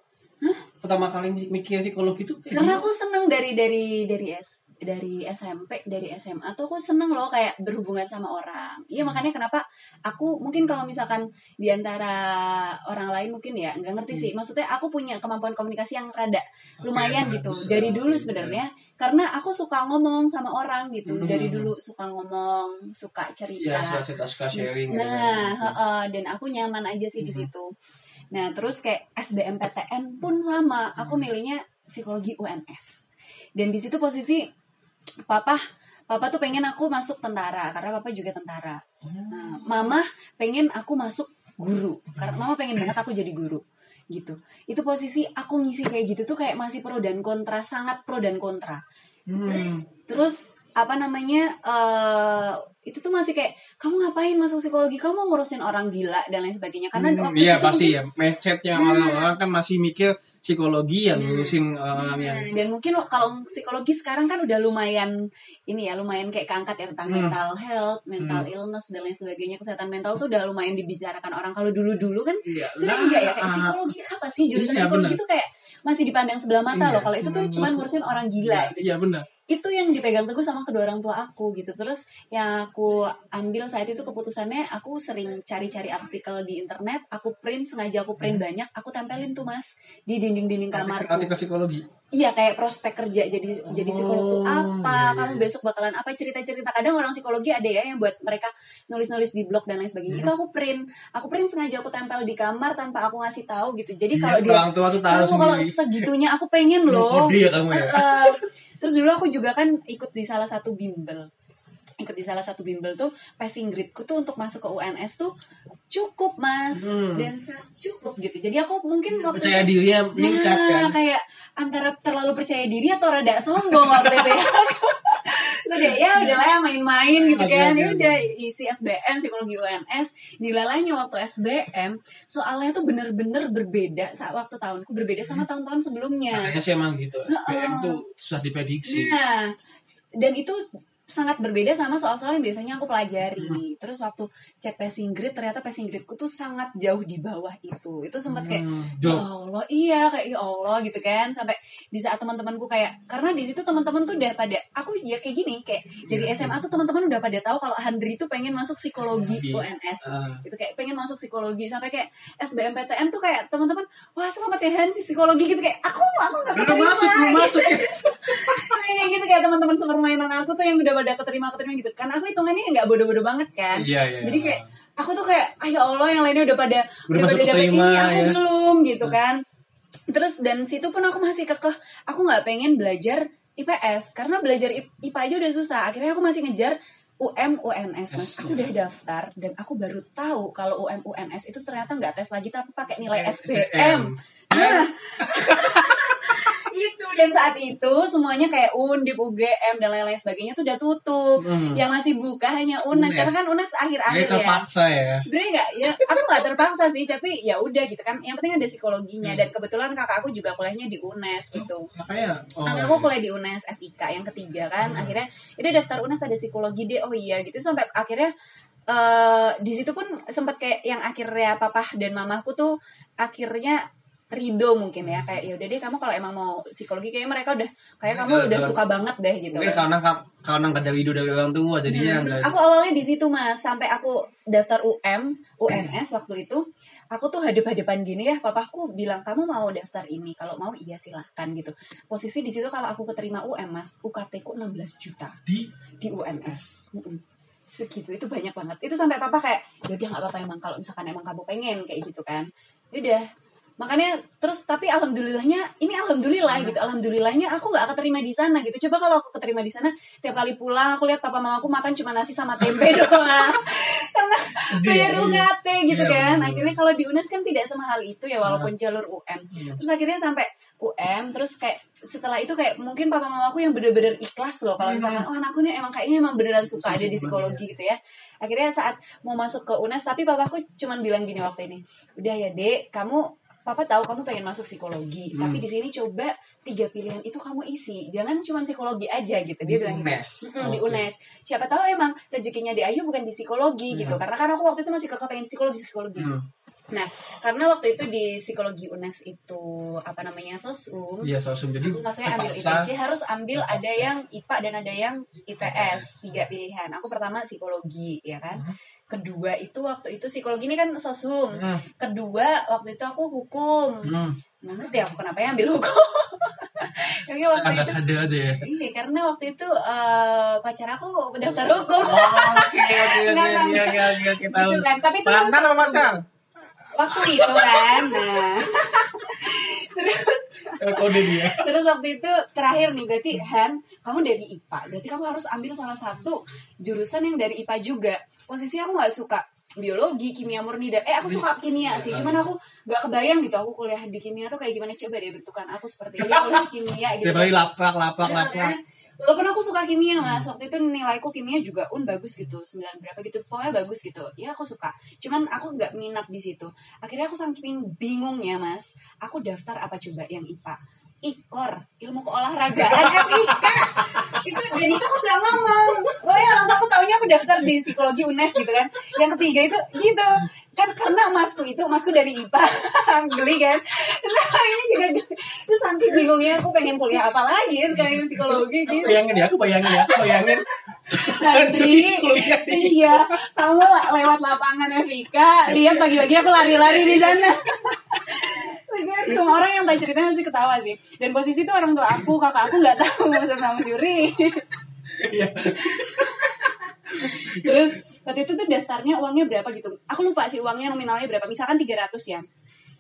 Pertama kali mi- mikir psikologi itu karena gimana? aku seneng dari dari dari S dari SMP dari SMA tuh aku seneng loh kayak berhubungan sama orang iya Hmm. makanya kenapa aku mungkin kalau misalkan di antara orang lain mungkin ya nggak ngerti sih maksudnya aku punya kemampuan komunikasi yang rada lumayan Hmm. Oke, gitu bagus. dari dulu sebenarnya karena aku suka ngomong sama orang gitu Hmm. dari dulu suka ngomong suka cerita Iya, suka suka sharing. gitu Nah, kan. heeh, dan aku nyaman aja sih di Mhm. situ. Nah, terus kayak SBMPTN pun sama, aku Mhm. milihnya psikologi UNS. Dan di situ posisi papa papa tuh pengen aku masuk tentara karena papa juga tentara. Oh. Nah, mama pengen aku masuk guru karena mama pengen banget aku jadi guru gitu. Itu posisi aku ngisi kayak gitu tuh kayak masih pro dan kontra, sangat pro dan kontra Hmm. terus apa namanya eh itu tuh masih kayak kamu ngapain masuk psikologi kamu ngurusin orang gila dan lain sebagainya karena Hmm, waktu iya itu pasti mungkin- ya mindsetnya Nah. orang-orang kan masih mikir psikologi yang Nah. ngurusin orang yang Nah, dan mungkin kalau psikologi sekarang kan udah lumayan ini ya lumayan kayak keangkat ya tentang Hmm. mental health, mental Hmm. illness dan lain sebagainya kesehatan mental tuh udah lumayan dibicarakan orang kalau dulu-dulu kan Iya, sudah nah, enggak ya kayak ah, psikologi apa sih jurusan Iya, psikologi benar. tuh kayak masih dipandang sebelah mata Iya, loh kalau itu tuh cuman cuma ngurus- ngurusin orang gila Iya, gitu Iya benar. Itu yang dipegang teguh sama kedua orang tua aku gitu terus yang aku ambil saat itu keputusannya aku sering cari-cari artikel di internet aku print sengaja aku print banyak aku tempelin tuh mas di dinding-dinding Artikel, kamarku artikel psikologi. iya kayak prospek kerja jadi jadi psikolog tuh Oh, apa iya, iya, kamu iya. besok bakalan apa cerita-cerita kadang orang psikologi ada ya yang buat mereka nulis-nulis di blog dan lain sebagainya Hmm. itu aku print aku print sengaja aku tempel di kamar tanpa aku ngasih tahu gitu jadi Iya, kalau dia orang tua tuh tahu kalau segitunya aku pengen loh ya kamu ya. Heeh. Terus dulu aku juga kan ikut di salah satu bimbel. Ikut di salah satu bimbel tuh passing grade-ku tuh untuk masuk ke UNS tuh cukup, Mas. Hmm. Dan cukup gitu. Jadi aku mungkin waktu Percaya dirinya meningkat Nah, kan. kayak antara terlalu percaya diri atau rada sombong waktu itu ya. udah ya udahlah ya main-main gitu kan ya udah isi SBM psikologi UNS nilalanya waktu SBM soalnya tuh bener-bener berbeda saat waktu tahunku berbeda sama tahun-tahun sebelumnya Kayaknya sih emang gitu. SPM tuh susah diprediksi. Nah, dan itu sangat berbeda sama soal-soal yang biasanya aku pelajari. Terus waktu cek passing grade, ternyata passing gradeku tuh sangat jauh di bawah itu. Itu sempat kayak, Hmm, ya. Allah, iya kayak ya Allah gitu kan. Sampai di saat teman-temanku kayak, karena di situ teman-teman tuh udah pada, aku ya kayak gini, kayak dari Iya. SMA tuh teman-teman udah pada tahu kalau Handri tuh pengen masuk psikologi. UNS. Ah. Gitu kayak pengen masuk psikologi sampai kayak SBMPTN tuh kayak teman-teman, wah selamat ya Han sih psikologi gitu kayak aku aku nggak masuk, belum masuk. Kayak teman-teman sepermainan aku tuh yang udah pada keterima keterima gitu. Kan aku hitungannya nggak bodoh-bodoh banget kan. Iya, iya. jadi kayak aku tuh kayak ah ya Allah yang lainnya udah pada Udah udah, pada dapet keterima, ini aku ya. belum gitu kan. Terus dan situ pun aku masih kekeh. Aku nggak pengen belajar IPS karena belajar IPA aja udah susah. Akhirnya aku masih ngejar UM UNS mas. Aku ya. udah daftar dan aku baru tahu kalau UM UNS itu ternyata nggak tes lagi tapi pakai nilai. SBM nah itu dan saat itu semuanya kayak Undip, UGM dan lain-lain sebagainya tuh udah tutup. Hmm. Yang masih buka hanya UNES, karena kan UNES akhir-akhir ya. terpaksa ya. Sebenarnya nggak, ya aku nggak terpaksa sih, tapi ya udah gitu kan. Yang penting ada psikologinya Hmm. dan kebetulan kakak aku juga kuliahnya di UNES gitu. Makanya. Oh, Kakak aku kuliah di UNES FIK yang ketiga kan. Hmm. Akhirnya, ini daftar UNES ada psikologi deh. Oh iya gitu sampai akhirnya eh di situ pun sempat kayak yang akhirnya papa dan mamaku tuh akhirnya ridho mungkin ya kayak ya udah deh kamu kalau emang mau psikologi kayaknya mereka udah kayak kamu udah suka banget deh gitu Mungkin karena karena nggak ada ide dari orang tua jadinya Nah, nggak. aku awalnya di situ mas sampai aku daftar UM UNS waktu itu aku tuh hadap-hadapan gini ya papaku bilang kamu mau daftar ini kalau mau iya silahkan gitu. Posisi di situ kalau aku keterima UM mas UKT ku 16 juta. Di? Di UNS Mm-mm. segitu itu banyak banget. Itu sampai papa kayak ya udah nggak apa-apa emang kalau misalkan emang kamu pengen kayak gitu kan. Ya udah makanya terus tapi alhamdulillahnya ini alhamdulillah gitu alhamdulillahnya aku nggak keterima di sana gitu. Coba kalau aku keterima di sana tiap kali pulang aku lihat papa mamaku makan cuma nasi sama tempe doang. Karena bayar UKT gitu Iya, kan. bener. akhirnya kalau di UNES kan tidak semahal itu ya walaupun jalur UM Iya. terus akhirnya sampai UM terus kayak setelah itu kayak mungkin papa mamaku yang bener-bener ikhlas loh kalau Hmm. misalkan oh anakku nih emang kayaknya emang beneran suka ada di psikologi gitu ya. Akhirnya saat mau masuk ke UNES tapi papaku cuman bilang gini waktu ini udah ya dek kamu papa tahu kamu pengen masuk psikologi Hmm. tapi di sini coba tiga pilihan itu kamu isi jangan cuma psikologi aja gitu dia bilang gitu. UNES. Mm, di. UNES siapa tahu emang rezekinya di Ayu bukan di psikologi Hmm. gitu karena kan aku waktu itu masih kakak pengen psikologi psikologi Hmm. Nah karena waktu itu di psikologi UNES itu apa namanya sosum Iya, sosum jadi aku maksudnya ambil. IPC harus ambil Terpaksa. ada yang IPA dan ada yang IPS tiga pilihan aku pertama psikologi ya kan Hmm. kedua itu waktu itu psikologi ini kan sosum Hmm. kedua waktu itu aku hukum Hmm. nggak ngerti aku kenapa ya ambil hukum Tapi waktu Agak itu sadar aja ya. iya karena waktu itu eh, pacar aku daftar hukum Oh, Oke, oke, oke, Nggak, nggak, iya, iya, iya, kita tahu. Waktu itu kan nah. Terus Kode dia. terus waktu itu terakhir nih berarti Han kamu dari IPA berarti kamu harus ambil salah satu jurusan yang dari IPA juga. Posisi aku nggak suka biologi kimia murni dan eh aku suka kimia sih. Cuman aku nggak kebayang gitu aku kuliah di kimia tuh kayak gimana. Coba deh bentukan aku seperti ini kuliah di kimia gitu. Tiap hari laprak, laprak, Bener laprak. Walaupun aku suka kimia mas, waktu itu nilaiku kimia juga un bagus gitu, 9 berapa gitu, pokoknya bagus gitu. Ya aku suka. Cuman aku nggak minat di situ. Akhirnya aku saking bingungnya mas, aku daftar apa coba yang IPA. IKOR, ilmu keolahragaan FIK. itu dan itu aku nggak ngomong. Oh ya orang aku taunya aku daftar di psikologi UNES gitu kan. Yang ketiga itu gitu. Kan karena masku itu, masku dari IPA. Geli kan. Nah ini juga. Terus saking bingungnya aku pengen kuliah apa lagi ya sekarang psikologi gitu. bayangin ya, aku bayangin ya, aku bayangin. Di- iya, kamu lewat lapangan Evika, lihat pagi-pagi aku lari-lari di sana. Semua orang yang tahu ceritanya masih ketawa sih. Dan posisi itu orang tua aku, kakak aku nggak tahu sama Mas Yuri. Iya. Terus waktu itu tuh daftarnya uangnya berapa gitu. Aku lupa sih uangnya nominalnya berapa. Misalkan 300 ya.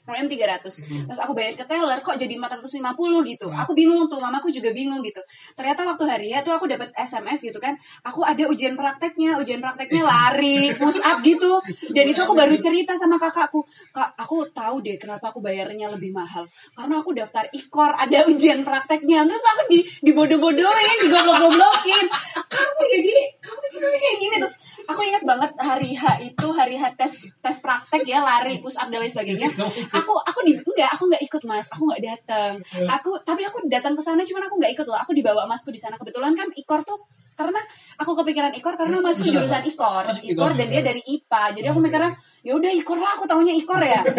UM 300 Pas aku bayar ke teller kok jadi 450 gitu. Aku bingung tuh, mamaku juga bingung gitu. Ternyata waktu hari ya tuh aku dapat SMS gitu kan Aku ada ujian prakteknya Ujian prakteknya lari, push up gitu. Dan itu aku baru cerita sama kakakku. Kak, aku tahu deh kenapa aku bayarnya lebih mahal. Karena aku daftar ikor, ada ujian prakteknya. Terus aku di dibodoh-bodohin, digoblok-goblokin. Kamu jadi, kamu juga kayak gini. Terus aku ingat banget hari H itu Hari H tes tes praktek ya Lari, push up dan lain sebagainya aku aku di enggak aku nggak ikut mas. Aku nggak datang. Aku tapi aku datang ke sana cuman aku nggak ikut loh. Aku dibawa masku di sana. Kebetulan kan ikor tuh karena aku kepikiran ikor karena Masuk masku jurusan jurusan ikor. Ikor dan dia dari IPA jadi aku mikirnya ya udah ikor lah aku taunya ikor ya.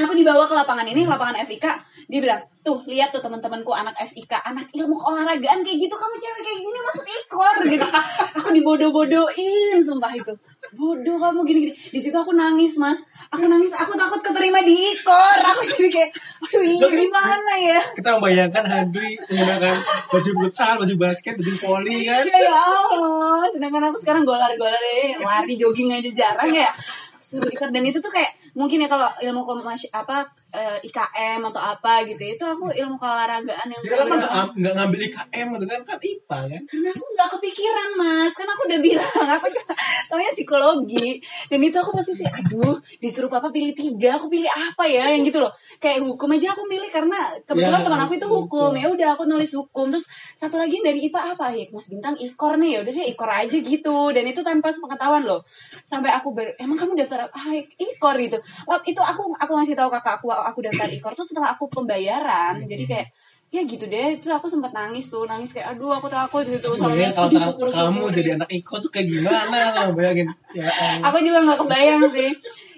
Aku dibawa ke lapangan ini lapangan FIK dia bilang tuh lihat tuh teman-temanku anak FIK anak ilmu keolahragaan kayak gitu. Kamu cewek kayak gini masuk ikor. Gitu. Aku dibodoh-bodohin sumpah itu bodoh kamu gini-gini. Di situ aku nangis mas. Aku nangis aku takut keterima di ikor aku jadi kayak aduh ini gimana ya? Kita membayangkan Handri menggunakan baju futsal, baju basket, baju voli kan. Iya ya Allah, sedangkan aku sekarang golar-golar deh, lari jogging aja jarang ya. Dan itu tuh kayak mungkin ya kalau ilmu komas apa eh, IKM atau apa gitu itu aku ilmu keolahragaan yang kan bener-bener- nggak ngambil IKM gitu kan, kan IPA kan. karena aku nggak kepikiran mas. Karena aku udah bilang aku cuma taunya psikologi. Dan itu aku pasti sih aduh disuruh papa pilih tiga aku pilih apa ya? Yang gitu loh. Kayak hukum aja aku milih karena kebetulan Ya, teman aku itu hukum. hukum. ya udah aku nulis hukum. Terus satu lagi dari IPA apa? Ya mas bintang ikor nih. Ya udah deh ikor aja gitu. Dan itu tanpa sepengetahuan loh. Sampai aku ber, emang kamu daftar ah, ikor gitu waktu itu aku aku ngasih tahu kakak aku aku daftar ikor tuh setelah aku pembayaran jadi kayak ya gitu deh. Terus aku sempat nangis tuh nangis kayak aduh aku takut gitu. Oh, ya, aku kalau kamu jadi anak IKO tuh kayak gimana? Lah bayangin. Ya, aku juga nggak kebayang sih.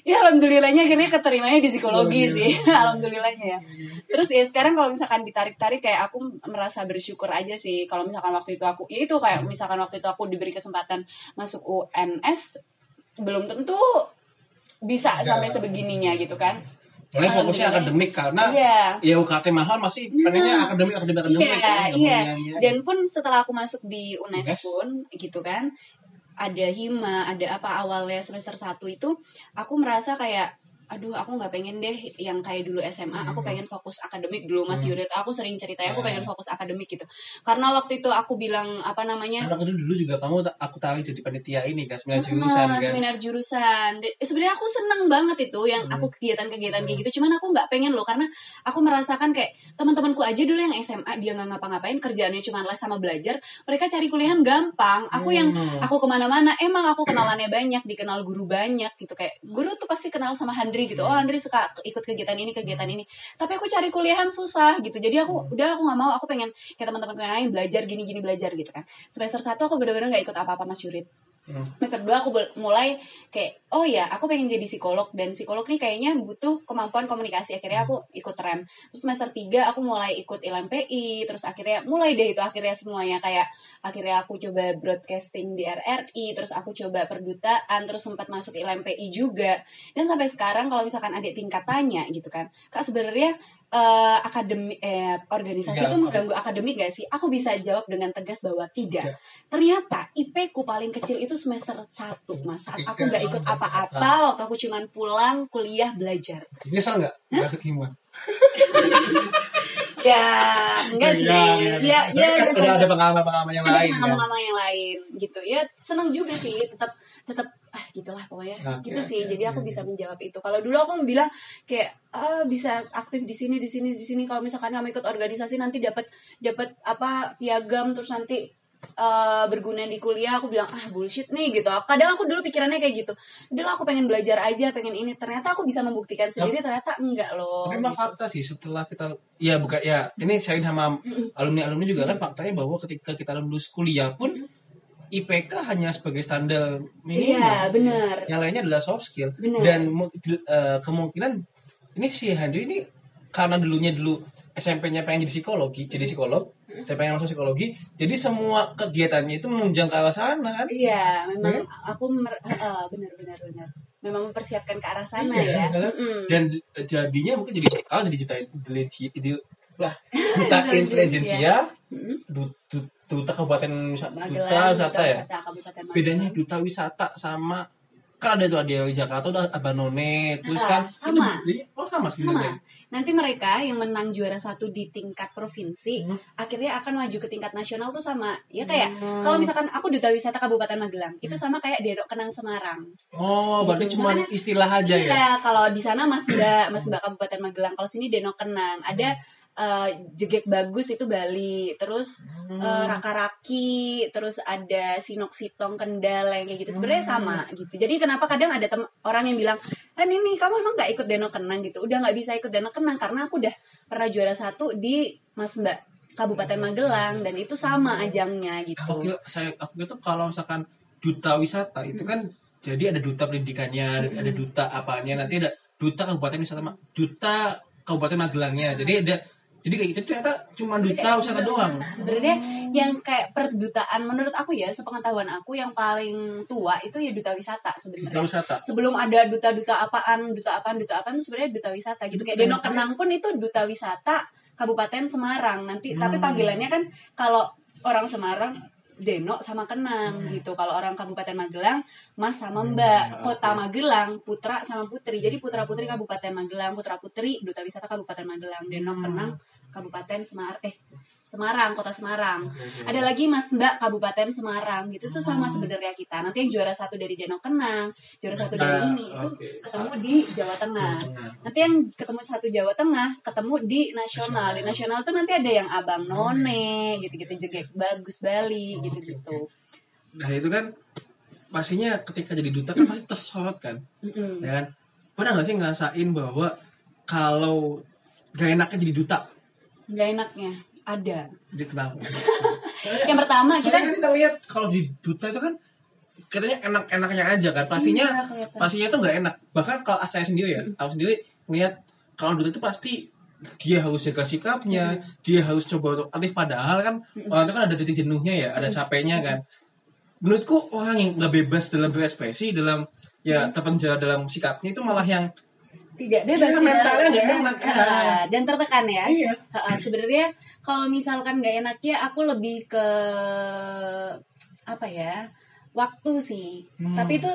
Ya alhamdulillahnya akhirnya keterimanya di psikologi Iya, sih. alhamdulillahnya ya. Terus ya sekarang kalau misalkan ditarik-tarik kayak aku merasa bersyukur aja sih. Kalau misalkan waktu itu aku ya itu kayak misalkan waktu itu aku diberi kesempatan masuk UNS belum tentu bisa sampai sebegininya gitu kan Soalnya fokusnya Alhamdulillah. akademik karena Iya. ya UKT mahal masih pengennya akademik akademik akademik. Iya, kan, nggak iya. nyanyi. Dan pun setelah aku masuk di UNES Yes. pun gitu kan, ada hima, ada apa awalnya semester 1 itu aku merasa kayak aduh aku nggak pengen deh yang kayak dulu SMA aku Hmm. pengen fokus akademik dulu Mas Hmm. Yurit aku sering ceritanya aku Hmm. pengen fokus akademik gitu karena waktu itu aku bilang apa namanya Kan waktu dulu juga kamu aku tarik jadi panitia ini kan seminar jurusan kan. seminar jurusan. Sebenarnya aku seneng banget itu yang aku kegiatan-kegiatan kayak gitu. Cuman aku nggak pengen loh karena aku merasakan kayak teman-temanku aja dulu yang SMA dia nggak ngapa-ngapain kerjaannya cuma les sama belajar. Mereka cari kuliahan gampang. Aku yang aku ke mana-mana emang aku kenalannya banyak, dikenal guru banyak gitu kayak guru tuh pasti kenal sama Handri sendiri gitu. Oh Andri suka ikut kegiatan ini kegiatan ini. Tapi aku cari kuliahan susah gitu. Jadi aku udah aku nggak mau. Aku pengen kayak teman-teman yang lain belajar gini gini belajar gitu kan. Semester satu aku bener-bener nggak ikut apa-apa mas Yurid Hmm. semester 2 aku mulai kayak oh ya aku pengen jadi psikolog dan psikolog nih kayaknya butuh kemampuan komunikasi. Akhirnya aku ikut rem. Terus semester 3 aku mulai ikut LMPI terus akhirnya mulai deh itu akhirnya semuanya. Kayak akhirnya aku coba broadcasting di RRI terus aku coba perdutaan terus sempat masuk LMPI juga. Dan sampai sekarang kalau misalkan adik tingkat tanya gitu kan kak sebenarnya eh akademi eh organisasi itu mengganggu akademik gak sih? Aku bisa jawab dengan tegas bahwa tidak. Tidak. ternyata IP ku paling kecil itu semester 1 mas saat aku nggak ikut apa-apa waktu aku cuman pulang kuliah belajar. Nyesel nggak? Nggak keterima. ya enggak sih ya iya. ya, Tapi kan biasa udah aja. ada pengalaman-pengalaman yang ada lain kan. pengalaman yang lain gitu ya seneng juga sih tetap tetap ah gitulah pokoknya Oke, gitu sih oke, jadi aku oke. bisa menjawab itu kalau dulu aku bilang kayak ah bisa aktif di sini di sini di sini kalau misalkan kamu ikut organisasi nanti dapat dapat apa piagam terus nanti eh, berguna di kuliah aku bilang ah bullshit nih gitu. Kadang aku dulu pikirannya kayak gitu. Lah, aku pengen belajar aja pengen ini. Ternyata aku bisa membuktikan sendiri ternyata enggak loh Tapi emang gitu. fakta sih setelah kita ya bukan ya ini saya sama alumni alumni juga kan faktanya bahwa ketika kita lulus kuliah pun IPK hanya sebagai standar minimal. iya benar. Yang lainnya adalah soft skill. Benar. dan eh, kemungkinan ini si Handri ini karena dulunya dulu SMP-nya pengen jadi psikologi, jadi psikolog dan pengen masuk psikologi, jadi semua kegiatannya itu menunjang ke arah sana kan. Iya, memang Ya aku mer- eh, benar benar benar. Memang mempersiapkan ke arah sana Iya, ya. kan? Mm-mm. dan eh, jadinya mungkin jadi kalau jadi juta intelijensia itu lah duta intelijensia Mm-mm. du- du- duta kabupaten duta wisata ya Wisata Kabupaten Magelang. bedanya duta wisata sama kan ada tuh ada di Jakarta udah Abanone terus Ah, kan sama. itu oh sama sih sama. Nanti mereka yang menang juara satu di tingkat provinsi, Hmm. akhirnya akan maju ke tingkat nasional tuh sama. Ya kayak Hmm. kalau misalkan aku duta wisata Kabupaten Magelang, itu sama kayak Dedok Kenang Semarang. oh berarti Gitu. cuma Makanya- istilah aja ya Iya, kalau di sana Mas Mbak, Mas Mbak Kabupaten Magelang. Kalau sini Denok Kenang. Ada eh, Jegek Bagus itu Bali. Terus Hmm. eh, Raka-Raki, terus ada Sinok Sitong Kendal yang kayak gitu. Sebenarnya Hmm. sama gitu. Jadi kenapa kadang ada tem- orang yang bilang, "Kan ini kamu emang nggak ikut Denok Kenang gitu." Udah nggak bisa ikut Denok Kenang karena aku udah pernah juara satu di Mas Mbak Kabupaten Magelang dan itu sama ajangnya gitu. aku kira saya aku kira tuh kalau misalkan duta wisata itu kan jadi ada duta pendidikannya ada duta apanya nanti ada duta kabupaten wisata duta kabupaten Magelangnya jadi ada jadi kayak gitu ternyata cuma duta wisata duta doang. Sebenarnya yang kayak perdutaan menurut aku ya, sepengetahuan aku yang paling tua itu ya duta wisata duta sebenarnya. wisata Sebelum ada duta-duta apaan, duta apaan, duta apaan itu sebenarnya duta wisata gitu. Kayak Denok Kenang pun itu duta wisata Kabupaten Semarang. Nanti tapi Hmm. panggilannya kan kalau orang Semarang Denok sama Kenang gitu. Kalau orang Kabupaten Magelang, Mas sama Mbak. Hmm, Kota oke. Magelang, Putra sama Putri. Jadi Putra Putri Kabupaten Magelang, Putra Putri Duta Wisata Kabupaten Magelang, Denok Hmm. Kenang Kabupaten Semar eh Semarang, Kota Semarang. Ada lagi Mas Mbak Kabupaten Semarang gitu tuh sama Hmm. sebenarnya kita. Nanti yang juara satu dari Denok Kenang, juara satu dari Nah, ini itu ketemu di Jawa Tengah. Nanti yang ketemu satu Jawa Tengah, ketemu di nasional. Di nasional tuh nanti ada yang Abang None, gitu-gitu jegek bagus Bali, gitu-gitu. nah itu kan pastinya ketika jadi duta kan pasti tersorot kan ya kan pernah nggak sih ngerasain bahwa kalau gak enaknya jadi duta Nggak enaknya. Ada. jadi kenapa Yang pertama kita kan kita lihat kalau di duta itu kan katanya enak-enaknya aja kan. Pastinya Iya, pastinya itu nggak enak. Bahkan kalau saya sendiri ya aku sendiri melihat kalau duta itu pasti dia harus jaga sikapnya dia harus coba untuk aktif. Padahal kan orang itu kan ada titik jenuhnya ya ada capeknya kan. Menurutku orang yang nggak bebas dalam berekspresi dalam ya terpenjara dalam sikapnya itu malah yang tidak bebas Iya, tidak- mentalnya nggak dan, enak, ya. dan tertekan ya. iya sebenarnya kalau misalkan nggak enaknya aku lebih ke apa ya waktu sih Hmm. tapi itu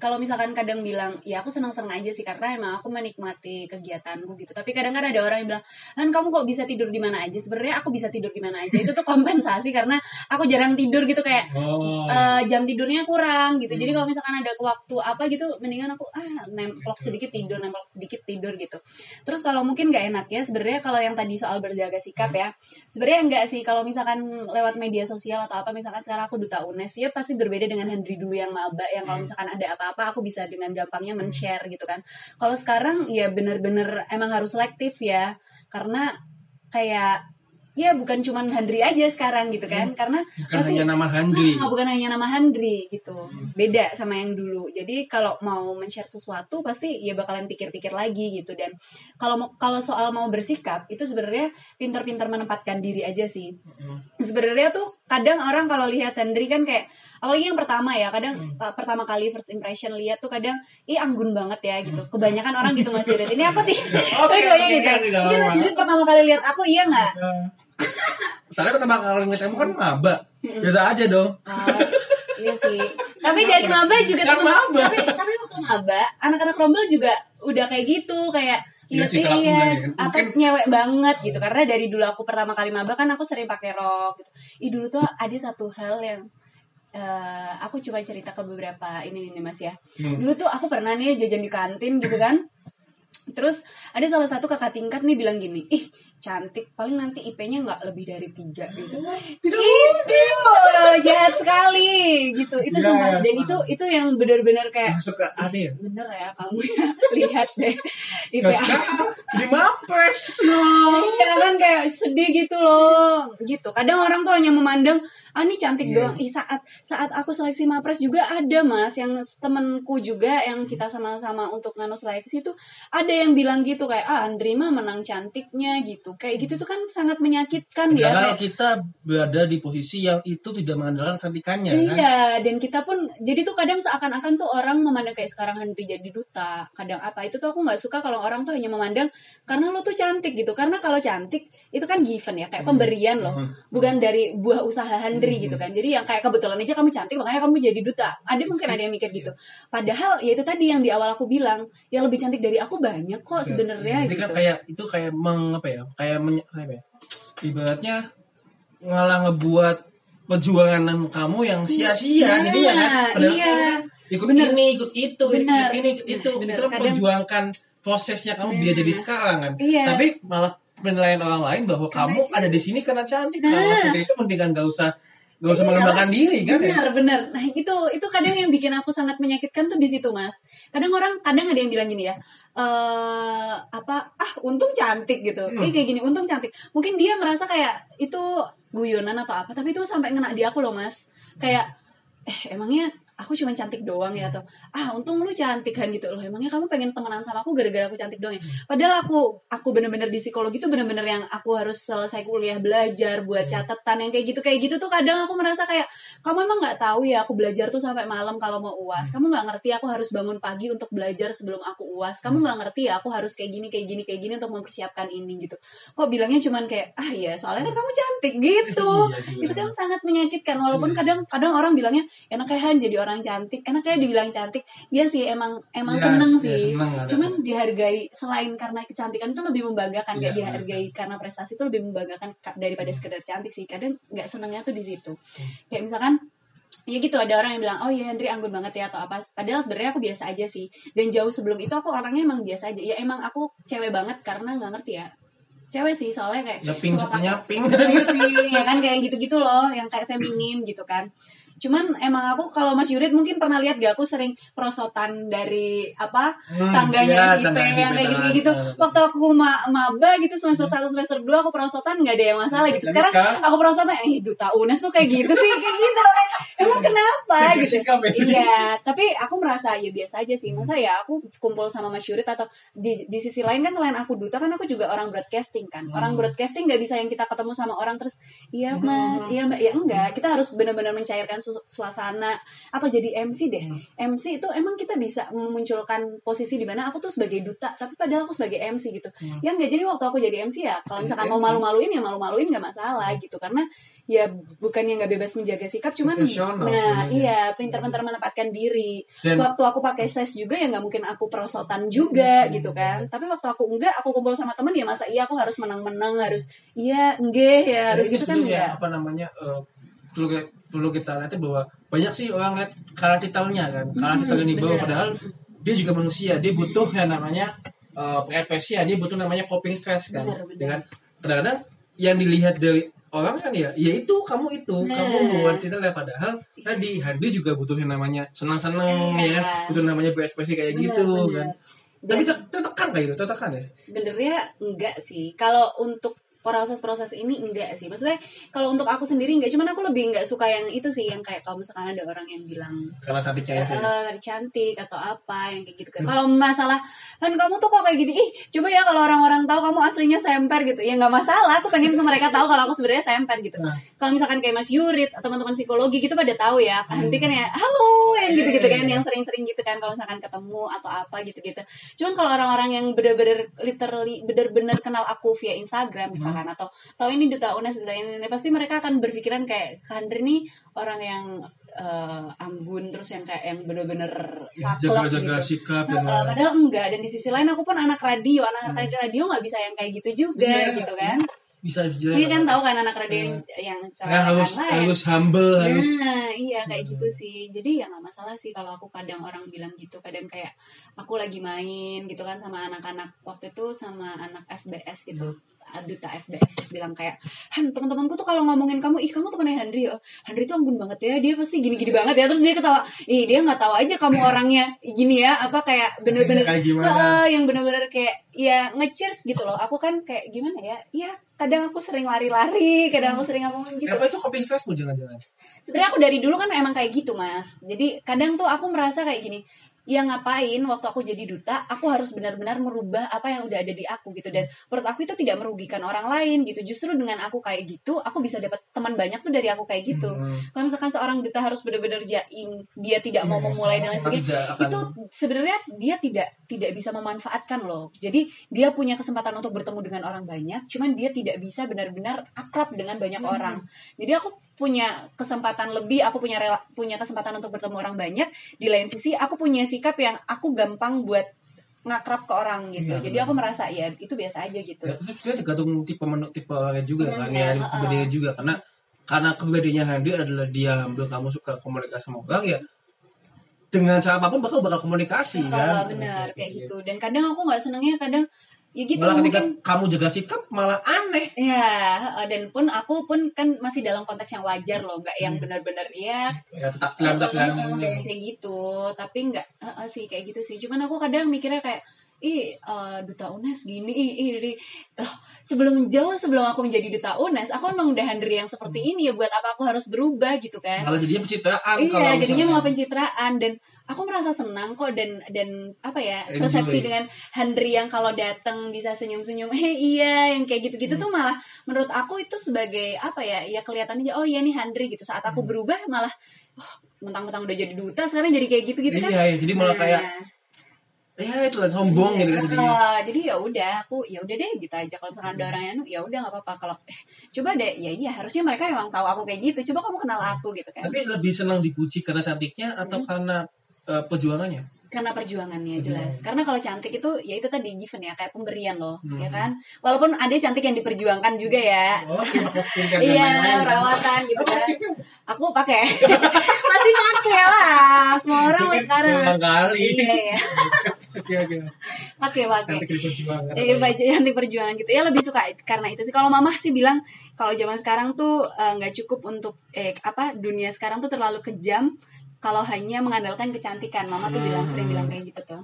kalau misalkan kadang bilang ya aku senang-senang aja sih karena emang aku menikmati kegiatanku gitu tapi kadang kan ada orang yang bilang kan kamu kok bisa tidur di mana aja sebenarnya aku bisa tidur di mana aja itu tuh kompensasi karena aku jarang tidur gitu kayak oh eh, jam tidurnya kurang gitu. Jadi Hmm. kalau misalkan ada waktu apa gitu, mendingan aku ah nemplok sedikit tidur, nemplok sedikit tidur gitu. Terus kalau mungkin nggak enak ya, sebenarnya kalau yang tadi soal berjaga sikap ya, sebenarnya enggak sih kalau misalkan lewat media sosial atau apa, misalkan sekarang aku duta UNES ya pasti berbeda dengan Hendri dulu yang maba yang kalau Hmm. misalkan ada apa-apa apa-apa aku bisa dengan gampangnya men-share gitu kan. Kalau sekarang ya bener-bener emang harus selektif ya. Karena kayak ya bukan cuman Handri aja sekarang gitu kan. Karena bukan hanya nama Handri. Ah, bukan hanya nama Handri gitu. Beda sama yang dulu. Jadi kalau mau men-share sesuatu pasti ya bakalan pikir-pikir lagi gitu. Dan kalau kalau soal mau bersikap itu sebenarnya pintar-pintar menempatkan diri aja sih. Sebenarnya tuh kadang orang kalau lihat Handri kan kayak apalagi yang pertama ya kadang uh, pertama kali first impression lihat tuh kadang ih anggun banget ya gitu. Kebanyakan orang gitu Mas Yudit ini aku tidak. Oke, oke, gitu. mungkin Mas. Yudit pertama kali lihat aku iya nggak? Soalnya pertama kali ngeliat kamu kan maba. Biasa aja dong. Oh, iya sih. Tapi dari maba juga Kan maba. Tapi tapi waktu maba, anak-anak rombel juga udah kayak gitu, kayak Iya sih, iya, enggak ya. apa Mungkin- nyewek banget gitu. Karena dari dulu aku pertama kali maba kan aku sering pakai rok gitu. Ih dulu tuh ada satu hal yang eh, aku coba cerita ke beberapa ini nih Mas ya. Hmm. Dulu tuh aku pernah nih jajan di kantin gitu kan. Terus ada salah satu kakak tingkat nih bilang gini, ih cantik, paling nanti IP-nya nggak lebih dari tiga gitu. itu jahat sekali gitu. Itu Ya, sumpah. ya, Dan itu itu yang benar-benar kayak masuk ke hati ya? Bener ya kamu ya lihat deh. IP jadi mapres no Iya kan kayak sedih gitu loh. Gitu. Kadang orang tuh hanya memandang ah ini cantik Iya. doang. Ih, saat saat aku seleksi mapres juga ada mas. Yang temenku juga yang kita sama-sama untuk nganu seleksi itu ada yang bilang gitu kayak ah Andri mah menang cantiknya gitu kayak gitu tuh kan sangat menyakitkan ya kayak- kita berada di posisi yang itu tidak mengandalkan cantikannya kan Iya, dan kita pun jadi tuh kadang seakan-akan tuh orang memandang kayak sekarang Henry jadi duta, kadang apa itu tuh aku nggak suka kalau orang tuh hanya memandang karena lo tuh cantik gitu. Karena kalau cantik itu kan given ya, kayak pemberian loh, Hmm. bukan dari buah usaha Henry gitu kan. Jadi yang kayak kebetulan aja kamu cantik makanya kamu jadi duta. Ada mungkin ada yang mikir gitu. Padahal ya itu tadi yang di awal aku bilang, yang lebih cantik dari aku banyak kok sebenarnya Jadi gitu. kan kayak itu kayak meng apa ya? Kayak menye, apa ya? Ibaratnya ngalah ngebuat perjuangan kamu yang sia-sia Nah, jadi ya kan padahal iya. kan ikut Bener. ini ikut itu Bener. ikut ini ikut itu Bener. itu kan Kadang- perjuangkan prosesnya kamu biar jadi sekarang kan Iya. tapi malah penilaian orang lain bahwa kamu ada di sini karena cantik kalau Nah. seperti itu mendingan gak usah gak usah Iya. mengembangkan diri kan ya? Benar benar. Nah itu itu kadang yang bikin aku sangat menyakitkan tuh di situ mas. Kadang orang kadang ada yang bilang gini ya eh apa ah untung cantik gitu. Hmm. eh kayak gini untung cantik. Mungkin dia merasa kayak itu guyonan atau apa tapi itu sampai ngena di aku loh mas. Kayak eh emangnya aku cuma cantik doang ya atau ah untung lu cantik kan gitu loh. Emangnya kamu pengen temenan sama aku gara-gara aku cantik doang ya? Padahal aku aku bener-bener di psikologi tuh bener-bener yang aku harus selesai kuliah belajar buat catatan yang kayak gitu kayak gitu tuh kadang aku merasa kayak kamu emang nggak tahu ya aku belajar tuh sampai malam kalau mau uas kamu nggak ngerti aku harus bangun pagi untuk belajar sebelum aku uas kamu nggak ngerti ya aku harus kayak gini kayak gini kayak gini untuk mempersiapkan ini gitu. Kok bilangnya cuman kayak ah iya soalnya kan kamu cantik gitu. Iya itu kan sangat menyakitkan walaupun Iya. kadang kadang orang bilangnya enak kayak jadi orang cantik enak kayak dibilang cantik ya sih emang emang Iya, seneng iya, sih. seneng ada. cuman dihargai selain karena kecantikan itu lebih membanggakan kayak Iya, dihargai karena prestasi itu lebih membanggakan ka- daripada sekedar cantik sih. Kadang nggak senengnya tuh di situ. Kayak misalkan ya gitu ada orang yang bilang oh iya Hendri anggun banget ya atau apa. Padahal sebenarnya aku biasa aja sih. Dan jauh sebelum itu aku orangnya emang biasa aja. Ya emang aku cewek banget karena nggak ngerti ya. Cewek sih soalnya kayak ya pink suka pakai- pink ya kan kayak gitu-gitu loh yang kayak feminim gitu kan cuman emang aku kalau Mas Yurid mungkin pernah lihat gak? Aku sering perosotan dari apa Hmm, tangganya iya, IP tangga yang kayak gitu gitu waktu aku ma maba gitu semester 1 semester 2 aku perosotan nggak ada yang masalah gitu. Sekarang aku perosotan eh duta UNES kok kayak gitu sih? Kayak gitu. Emang kenapa? Gitu. ya. iya tapi aku merasa ya biasa aja sih. Masa ya aku kumpul sama Mas Yurid atau di di sisi lain kan selain aku duta kan aku juga orang broadcasting kan. Orang Hmm. broadcasting nggak bisa yang kita ketemu sama orang terus iya mas iya mbak. Ya enggak kita harus benar-benar mencairkan suasana atau jadi MC deh Hmm. MC itu emang kita bisa memunculkan posisi di mana aku tuh sebagai duta tapi padahal aku sebagai MC gitu Hmm. ya enggak jadi waktu aku jadi MC ya kalau misalkan mau MC. malu-maluin ya malu-maluin nggak masalah gitu karena ya bukannya nggak bebas menjaga sikap cuman nah sebenarnya. iya pintar-pintar menempatkan diri Dan- waktu aku pakai ses juga ya nggak mungkin aku perosotan juga Hmm. gitu kan tapi waktu aku enggak aku kumpul sama temen ya masa iya aku harus menang-menang harus iya enggak ya harus gitu kan enggak apa namanya ke- perlu kita lihat bahwa banyak sih orang lihat karakter titelnya kan karakter titel ini bawah bener. padahal dia juga manusia dia butuh yang namanya uh, dia butuh namanya coping stress kan Bener, bener. dengan kadang-kadang yang dilihat dari orang kan ya ya itu kamu itu Nah. kamu wanita lah padahal tadi Handi juga butuh yang namanya senang-senang ya butuh namanya berekspresi kayak Bener, gitu bener. kan Dan tapi ter- tertekan kayak gitu tertekan ya sebenarnya enggak sih. Kalau untuk proses-proses ini enggak sih. Maksudnya kalau untuk aku sendiri enggak, cuman aku lebih enggak suka yang itu sih yang kayak kalau misalkan ada orang yang bilang karena cantiknya itu ya. eh cantik atau apa yang kayak gitu kan. Kalau masalah kan kamu tuh kok kayak gini, ih coba ya kalau orang-orang tahu kamu aslinya semper gitu. Ya nggak masalah, aku pengen ke mereka tahu kalau aku sebenarnya semper gitu. Nah. Kalau misalkan kayak Mas Yurit atau teman-teman psikologi gitu pada tahu ya. Nanti kan ya halo yang gitu-gitu kan yang sering-sering gitu kan kalau misalkan ketemu atau apa gitu-gitu. Cuman kalau orang-orang yang bener-bener literally bener-bener kenal aku via Instagram misalkan atau tahu ini duta UNES duta ini, ini, pasti mereka akan berpikiran kayak Kandri nih orang yang eh, anggun terus yang kayak yang bener-bener saklek jaga-jaga gitu. sikap Nah, eh, padahal enggak dan di sisi lain aku pun anak radio anak radio nggak bisa yang kayak gitu juga Iya. gitu kan bisa bisa Iya kan tahu kan anak radio yang, yang Ya, harus lain. harus humble harus Nah, iya kayak gitu sih. Jadi ya nggak masalah sih kalau aku kadang orang bilang gitu, kadang kayak aku lagi main gitu kan sama anak-anak waktu itu sama anak FBS gitu. Duta FBS bilang kayak, Han teman-temanku tuh kalau ngomongin kamu, ih kamu temennya Handri ya, Handri tuh anggun banget ya, dia pasti gini-gini banget ya. Terus dia ketawa, ih dia nggak tahu aja kamu orangnya gini ya, apa kayak bener-bener kayak Heeh, yang bener-bener kayak ya nge-cheers gitu loh. Aku kan kayak gimana ya? Iya, kadang aku sering lari-lari, kadang aku sering ngomongin gitu. apa itu coping stressmu jangan-jangan Sebenarnya aku dari dulu kan emang kayak gitu, Mas. Jadi kadang tuh aku merasa kayak gini, ya ngapain waktu aku jadi duta, aku harus benar-benar merubah apa yang udah ada di aku gitu dan menurut aku itu tidak merugikan orang lain gitu. Justru dengan aku kayak gitu, aku bisa dapat teman banyak tuh dari aku kayak gitu. Hmm. Kalau misalkan seorang duta harus benar-benar jaim, dia tidak mau memulai dan lain sebagainya, itu sebenarnya dia tidak tidak bisa memanfaatkan loh. Jadi dia punya kesempatan untuk bertemu dengan orang banyak, cuman dia tidak bisa benar-benar akrab dengan banyak Hmm. orang. Jadi aku punya kesempatan lebih, aku punya rela, punya kesempatan untuk bertemu orang banyak. Di lain sisi aku punya sikap yang aku gampang buat ngakrab ke orang gitu. Iya, Jadi aku merasa ya itu biasa aja gitu. Ya, itu sebenarnya tergantung tipe menu tipe orangnya juga Hmm, kan ya, ya, kepribadiannya juga karena karena kepribadiannya Handi adalah dia humble kamu suka komunikasi sama orang ya dengan cara apa pun bakal bakal komunikasi Oh, kan benar kayak gitu. Dan kadang aku nggak senengnya kadang ya gitu malah ketika mungkin kamu jaga sikap malah aneh Ya, dan pun aku pun kan masih dalam konteks yang wajar loh, nggak yang Hmm. benar-benar ya ya tetap bilang heeh, kayak gitu. Tapi nggak heeh sih kayak gitu sih. Cuman aku kadang mikirnya kayak ih eh, duta UNES gini ih, ih, ih. Loh, sebelum jauh sebelum aku menjadi duta UNES aku emang udah Handri yang seperti ini ya buat apa aku harus berubah gitu kan malah jadinya pencitraan iya kalau jadinya misalnya- malah pencitraan dan aku merasa senang kok dan dan apa ya Enjoy. persepsi dengan Handri yang kalau datang bisa senyum-senyum eh iya yang kayak gitu-gitu Hmm. tuh malah menurut aku itu sebagai apa ya ya kelihatan aja oh iya nih Handri gitu saat Hmm. aku berubah malah oh, mentang-mentang udah jadi duta sekarang jadi kayak gitu-gitu kan iya, iya, jadi malah Nah, kayak ya itu lah sombong iya, gitu kan jadinya. eh, jadi ya udah aku ya udah deh gitu aja. Kalau misalkan ada orang yang ya udah nggak apa-apa. Kalau eh, coba deh ya iya harusnya mereka emang tahu aku kayak gitu. Coba kamu kenal aku gitu kan. Tapi lebih senang dipuji karena cantiknya atau Hmm. karena eh, perjuangannya karena perjuangannya jelas. Perjuangan. karena kalau cantik itu ya itu tadi given ya kayak pemberian loh Hmm. ya kan? Walaupun ada cantik yang diperjuangkan juga ya. Oh iya iya perawatan gitu Apa kan. aku pakai. Pasti pakai lah semua orang mas sekarang. kali iya ya oke oke. Pakai pakai. Cantik diperjuangkan Iya di perjuangan gitu. Ya lebih suka karena itu sih. Kalau mama sih bilang kalau zaman sekarang tuh eh, nggak cukup untuk eh apa dunia sekarang tuh terlalu kejam kalau hanya mengandalkan kecantikan mama tuh bilang sering bilang kayak gitu tuh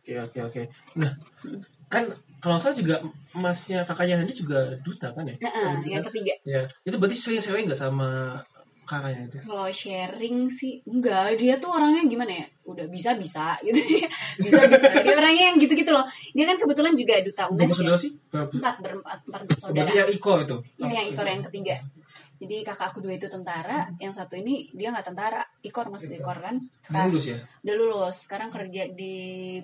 Oke oke oke. Nah kan kalau saya juga masnya kakaknya Handi juga duta kan ya? Heeh, yang ketiga Ya itu berarti sering-sering nggak sama kakaknya itu? kalau sharing sih enggak dia tuh orangnya gimana ya udah bisa bisa gitu bisa bisa dia orangnya yang gitu gitu loh dia kan kebetulan juga duta unes ya sih? Empat berempat empat Berarti bersaudara yang Iko itu? Iya yang Ikor yang ketiga. Jadi kakak aku dua itu tentara, yang satu ini dia nggak tentara, Ikor masuk Ikor kan. Sekarang lulus ya? udah lulus, sekarang kerja di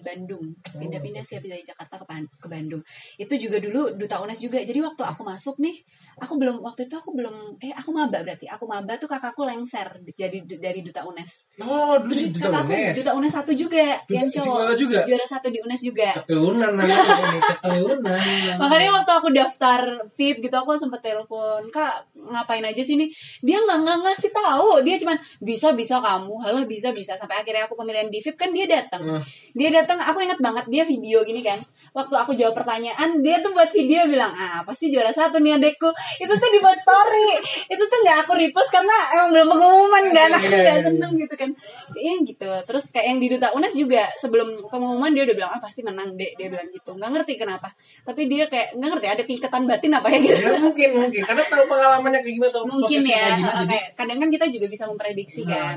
Bandung. Pindah-pindah sih dari Jakarta ke, ke Bandung. Itu juga dulu duta UNES juga. Jadi waktu aku masuk nih, aku belum waktu itu aku belum eh aku maba berarti. Aku maba tuh kakakku lengser jadi dari duta UNES. Oh dulu juga duta kakakku UNES. duta UNES satu juga, Duta- yang cowok. juara juga? Juara satu di UNES juga. Ini, keturunan. Makanya waktu aku daftar VIP gitu aku sempet telepon, "Kak, ngapain aja sih nih dia nggak nggak ngasih tahu dia cuman bisa bisa kamu halah bisa bisa sampai akhirnya aku pemilihan di VIP kan dia datang Hmm. dia datang aku ingat banget dia video gini kan waktu aku jawab pertanyaan dia tuh buat video bilang ah pasti juara satu nih adekku itu tuh dibuat story. Itu tuh nggak aku repost karena emang belum pengumuman kan aku Iya, nggak iya. seneng gitu kan. Kayaknya gitu. Terus kayak yang di duta unes juga sebelum pengumuman dia udah bilang ah pasti menang dek. Dia bilang gitu. Nggak ngerti kenapa. Tapi dia kayak nggak ngerti ada ikatan batin apa ya gitu. Ya mungkin mungkin. Karena tahu pengalamannya kayak gimana tahu mungkin ya kayak gimana, jadi kayak kadang kan kita juga bisa memprediksi Nah, kan.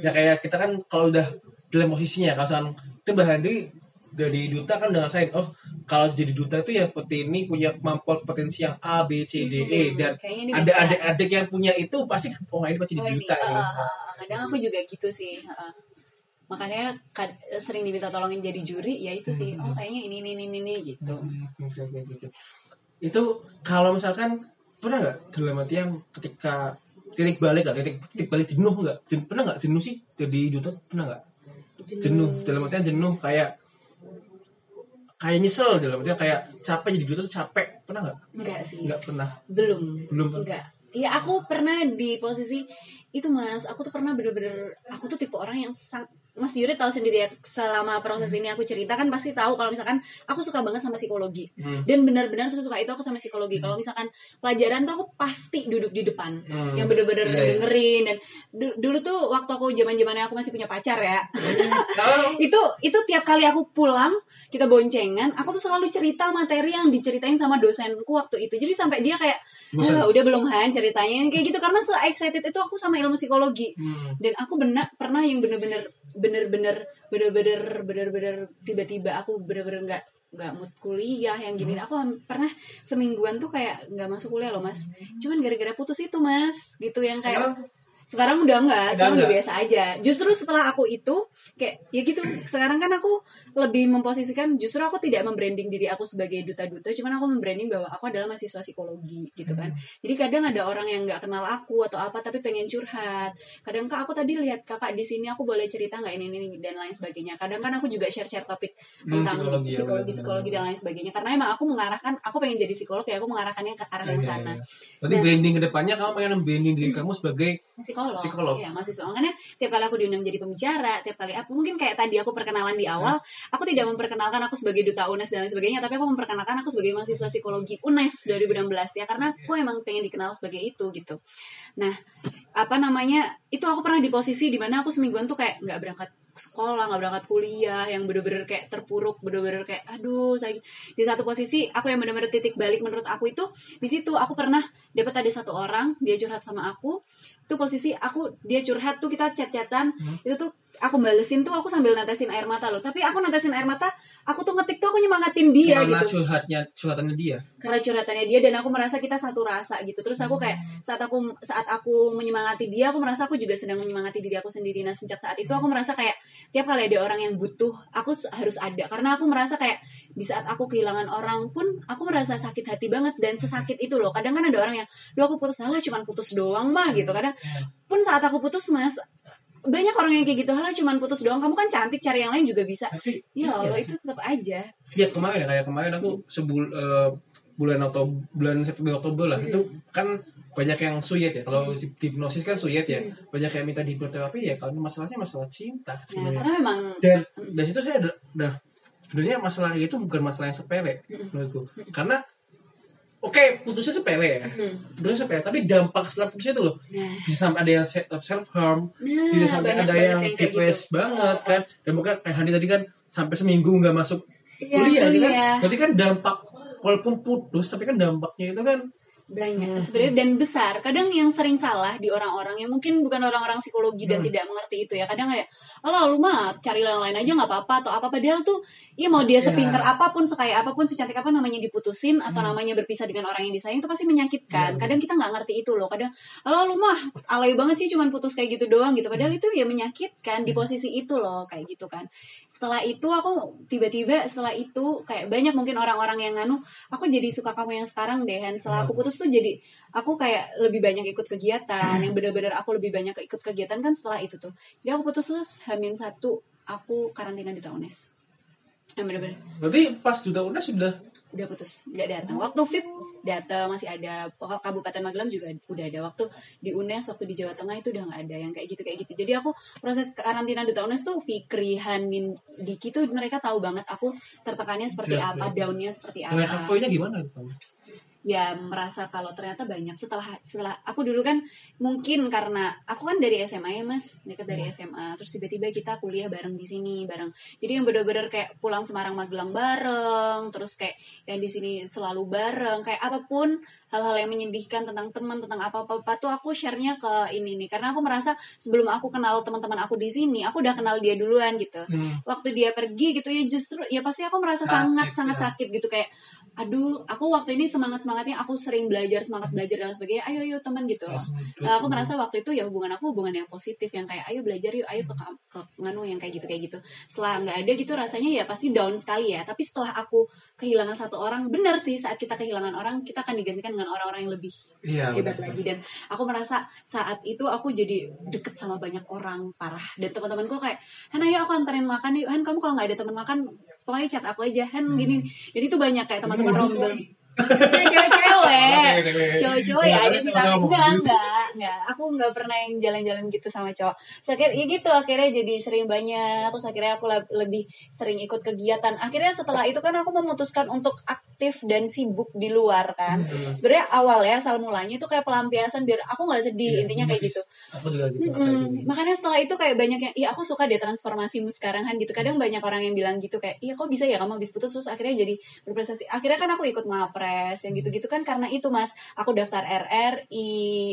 Ya kayak kita kan kalau udah dalam posisinya kalau misalkan itu Mbak Handi dari duta kan udah ngasain oh kalau jadi duta itu ya seperti ini punya kemampuan potensi yang A B C D E Hmm, dan ini ada adik-adik yang punya itu pasti oh ini pasti Oh, jadi ini, duta uh, ya. uh, uh, kadang aku juga gitu sih uh. makanya kad- sering diminta tolongin jadi juri ya itu sih. Hmm. oh kayaknya ini ini ini ini gitu. Hmm, itu kalau misalkan pernah nggak dalam arti yang ketika titik balik lah titik, titik balik jenuh nggak? Jen- pernah nggak jenuh sih jadi duta? Pernah nggak? Jenuh. Dalam artian jenuh kayak kayak nyesel dalam artian kayak capek jadi duta tuh capek. Pernah nggak? Enggak sih. Nggak pernah. Belum. Belum. enggak ya aku pernah di posisi itu mas. Aku tuh pernah bener-bener aku tuh tipe orang yang sang Mas Yuri tahu sendiri ya selama proses ini aku cerita kan pasti tahu kalau misalkan aku suka banget sama psikologi. Hmm. dan benar-benar sesuka itu aku sama psikologi. Kalau misalkan pelajaran tuh aku pasti duduk di depan. Hmm. yang bener-bener Iya, iya. dengerin dan du- dulu tuh waktu aku zaman zamannya aku masih punya pacar ya. Kalau itu itu tiap kali aku pulang kita boncengan aku tuh selalu cerita materi yang diceritain sama dosenku waktu itu. Jadi sampai dia kayak. "Ah, udah belum Han ceritanya. Kayak gitu. Karena se excited itu aku sama ilmu psikologi. Hmm. dan aku benar pernah yang bener-bener bener-bener bener-bener bener-bener tiba-tiba aku bener-bener nggak nggak mood kuliah yang gini Hmm. aku pernah semingguan tuh kayak nggak masuk kuliah loh mas cuman gara-gara putus itu mas gitu yang kayak sekarang sekarang udah enggak, Udah sekarang udah enggak. biasa aja. Justru setelah aku itu kayak ya gitu. Sekarang kan aku lebih memposisikan justru aku tidak membranding diri aku sebagai duta-duta, cuman aku membranding bahwa aku adalah mahasiswa psikologi gitu kan. Jadi kadang ada orang yang nggak kenal aku atau apa tapi pengen curhat. Kadang kak aku tadi lihat kakak di sini aku boleh cerita nggak ini, ini dan lain sebagainya. Kadang kan aku juga share-share topik Hmm, tentang psikologi, ya, psikologi, benar-benar. psikologi dan lain sebagainya. Karena emang aku mengarahkan, aku pengen jadi psikolog ya aku mengarahkannya ke arah yang Iya, iya, sana. iya. Berarti Dan- branding ke depannya kamu pengen branding diri kamu sebagai psikolog. Psikolog. Iya, mahasiswa. Makanya tiap kali aku diundang jadi pembicara, tiap kali aku mungkin kayak tadi aku perkenalan di awal, aku tidak memperkenalkan aku sebagai duta UNES dan lain sebagainya, tapi aku memperkenalkan aku sebagai mahasiswa psikologi UNES 2016 ya karena aku emang pengen dikenal sebagai itu gitu. Nah, apa namanya? Itu aku pernah di posisi di mana aku semingguan tuh kayak nggak berangkat sekolah, nggak berangkat kuliah, yang bener-bener kayak terpuruk, bener-bener kayak aduh, saya di satu posisi aku yang bener-bener titik balik menurut aku itu di situ aku pernah dapat ada satu orang dia curhat sama aku itu posisi aku dia curhat tuh kita chat-chatan. Itu tuh aku balesin tuh aku sambil netesin air mata loh. Tapi aku netesin air mata aku tuh ngetik tuh aku nyemangatin dia karena gitu. curhatnya curhatannya dia. karena curhatannya dia dan aku merasa kita satu rasa gitu. Terus aku kayak saat aku saat aku menyemangati dia aku merasa aku juga sedang menyemangati diri aku sendiri. Nah sejak saat itu aku merasa kayak tiap kali ada orang yang butuh aku harus ada. Karena aku merasa kayak di saat aku kehilangan orang pun aku merasa sakit hati banget dan sesakit itu loh. Kadang kan ada orang yang Duh aku putus. Salah cuman putus doang mah gitu. Kadang pun saat aku putus mas banyak orang yang kayak gitu. Halah cuman putus doang. Kamu kan cantik cari yang lain juga bisa. Tapi ya Allah iya, itu tetap aja. Iya kemarin ya kayak kemarin aku sebul eh, bulan atau bulan September Oktober lah. Itu kan banyak yang suyet ya. Kalau di hipnosis kan suyet ya. Banyak yang minta hipnoterapi ya kalau masalahnya masalah cinta ya karena memang dan dari situ saya udah, udah sebenarnya masalah itu bukan masalah yang sepele menurutku. Karena oke putusnya sepele ya. Hmm, putusnya sepele tapi dampak setelah putus itu loh. Nah. Bisa sampai ada yang self harm Nah, bisa sampai ada yang depres gitu. banget Oh, kan. Dan mungkin kayak Hani tadi kan sampai seminggu nggak masuk Iya, kuliah, gitu kan. kuliah. berarti kan dampak walaupun putus tapi kan dampaknya itu kan banyak. Sebenarnya dan besar. Kadang yang sering salah di orang-orang yang mungkin bukan orang-orang psikologi dan Hmm. tidak mengerti itu ya. Kadang kayak alah lu mah cari yang lain aja nggak apa-apa atau apa. Padahal tuh iya mau dia Ya. sepinter apa pun sekaya apa pun secantik apa namanya diputusin atau Hmm. namanya berpisah dengan orang yang disayang itu pasti menyakitkan. Ya. kadang kita nggak ngerti itu loh. Kadang alah lu mah alay banget sih cuman putus kayak gitu doang gitu. Padahal itu ya menyakitkan di posisi itu loh kayak gitu kan. Setelah itu aku tiba-tiba setelah itu kayak banyak mungkin orang-orang yang nganu aku jadi suka kamu yang sekarang deh Han. setelah aku putus tuh jadi aku kayak lebih banyak ikut kegiatan yang bener-bener aku lebih banyak ikut kegiatan kan setelah itu tuh. Jadi aku putus terus hamin satu aku karantina di Taunes Ya, bener-bener. Berarti pas duta UNES sudah? Udah putus nggak datang. Waktu VIP datang masih ada. Kabupaten Magelang juga udah ada. Waktu di UNES waktu di Jawa Tengah itu udah nggak ada yang kayak gitu kayak gitu. Jadi aku proses karantina duta UNES tuh Fikri Hanin Diki tuh mereka tahu banget aku tertekannya seperti Iya, apa iya. daunnya seperti apa. WFV-nya gimana? Ya merasa kalau ternyata banyak setelah setelah aku dulu kan mungkin karena aku kan dari SMA ya mas. Dekat dari SMA terus tiba-tiba kita kuliah bareng di sini bareng. Jadi yang bener-bener kayak pulang Semarang Magelang bareng terus kayak yang di sini selalu bareng. Kayak apa pun hal-hal yang menyedihkan tentang teman tentang apa-apa tuh aku share-nya ke ini nih. Karena aku merasa sebelum aku kenal teman-teman aku di sini aku udah kenal dia duluan gitu. Hmm. waktu dia pergi gitu ya justru ya pasti aku merasa Sakit, sangat sangat ya. sakit gitu. Kayak aduh aku waktu ini semangat semangatnya aku sering belajar semangat belajar dan sebagainya ayo ayo teman gitu. Nah, aku merasa waktu itu ya hubungan aku hubungan yang positif yang kayak ayo belajar yuk ayo ke ke nganu yang kayak gitu kayak gitu. Setelah nggak ada gitu rasanya ya pasti down sekali ya. Tapi setelah aku kehilangan satu orang benar sih saat kita kehilangan orang kita akan digantikan dengan orang-orang yang lebih Iya. hebat benar. lagi. dan aku merasa saat itu aku jadi deket sama banyak orang parah. Dan teman-temanku kayak Han ayo aku anterin makan yuk. Han kamu kalau nggak ada teman makan pokoknya chat aku aja. Han Hmm. gini jadi itu banyak kayak teman-teman Modus rombel kali. Ya, cewek-cewek. Cowok-cowok ya Nggak ada sih tapi enggak enggak enggak. Aku nggak pernah yang jalan-jalan gitu sama cowok. So, akhirnya ya gitu akhirnya jadi sering banyak terus akhirnya aku lebih sering ikut kegiatan. Akhirnya setelah itu kan aku memutuskan untuk aktif dan sibuk di luar kan. Hmm. sebenarnya awal ya asal mulanya itu kayak pelampiasan biar aku nggak sedih Iya, intinya kayak gitu. Aku juga gitu. Gitu. makanya setelah itu kayak banyak yang iya aku suka deh transformasimu sekarang kan gitu. Kadang banyak orang yang bilang gitu kayak iya kok bisa ya kamu habis putus? Terus akhirnya jadi berprestasi. Akhirnya kan aku ikut mapres yang gitu-gitu kan karena itu mas aku daftar RRI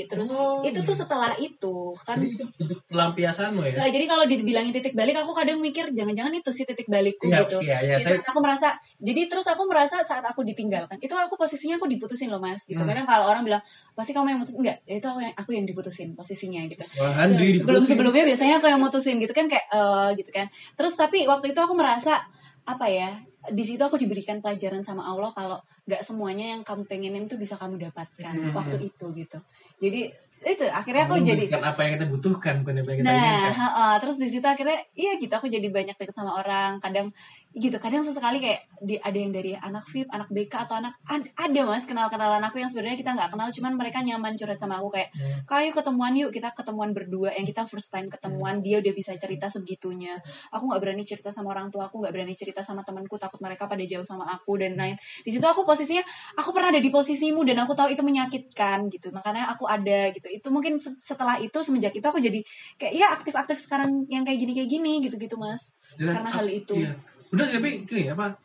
terus Oh, itu tuh iya. setelah itu kan Jadi itu bentuk pelampiasanmu ya? Nah, jadi kalau dibilangin titik balik aku kadang mikir jangan-jangan itu sih titik balikku Iya, gitu iya, iya, Di saya- aku merasa jadi terus aku merasa saat aku ditinggalkan itu aku posisinya aku diputusin loh mas gitu Hmm. kadang kalau orang bilang pasti kamu yang mutus enggak ya itu aku yang aku yang diputusin posisinya gitu Wah, Andri Se- sebelum diputusin. sebelumnya biasanya aku yang mutusin gitu kan kayak eh gitu kan terus tapi waktu itu aku merasa apa ya di situ aku diberikan pelajaran sama Allah kalau nggak semuanya yang kamu pengenin tuh bisa kamu dapatkan Hmm. waktu itu gitu jadi itu akhirnya aku jadi apa yang kita butuhkan bukan apa yang kita Nah, inginkan. ha-ha. terus di situ akhirnya iya gitu aku jadi banyak deket sama orang. Kadang gitu, kadang sesekali kayak di, ada yang dari anak VIP, anak BK atau anak ad- ada Mas kenal-kenalan aku yang sebenarnya kita nggak kenal cuman mereka nyaman curhat sama aku kayak Hmm. kayu ketemuan yuk kita ketemuan berdua yang kita first time ketemuan dia udah bisa cerita sebegitunya aku nggak berani cerita sama orang tua aku nggak berani cerita sama temanku takut mereka pada jauh sama aku dan lain di situ aku posisinya aku pernah ada di posisimu dan aku tahu itu menyakitkan gitu makanya aku ada gitu itu mungkin se- setelah itu semenjak itu aku jadi kayak ya aktif-aktif sekarang yang kayak gini kayak gini gitu gitu mas Dan karena hal itu. Iya. Udah tapi gini apa?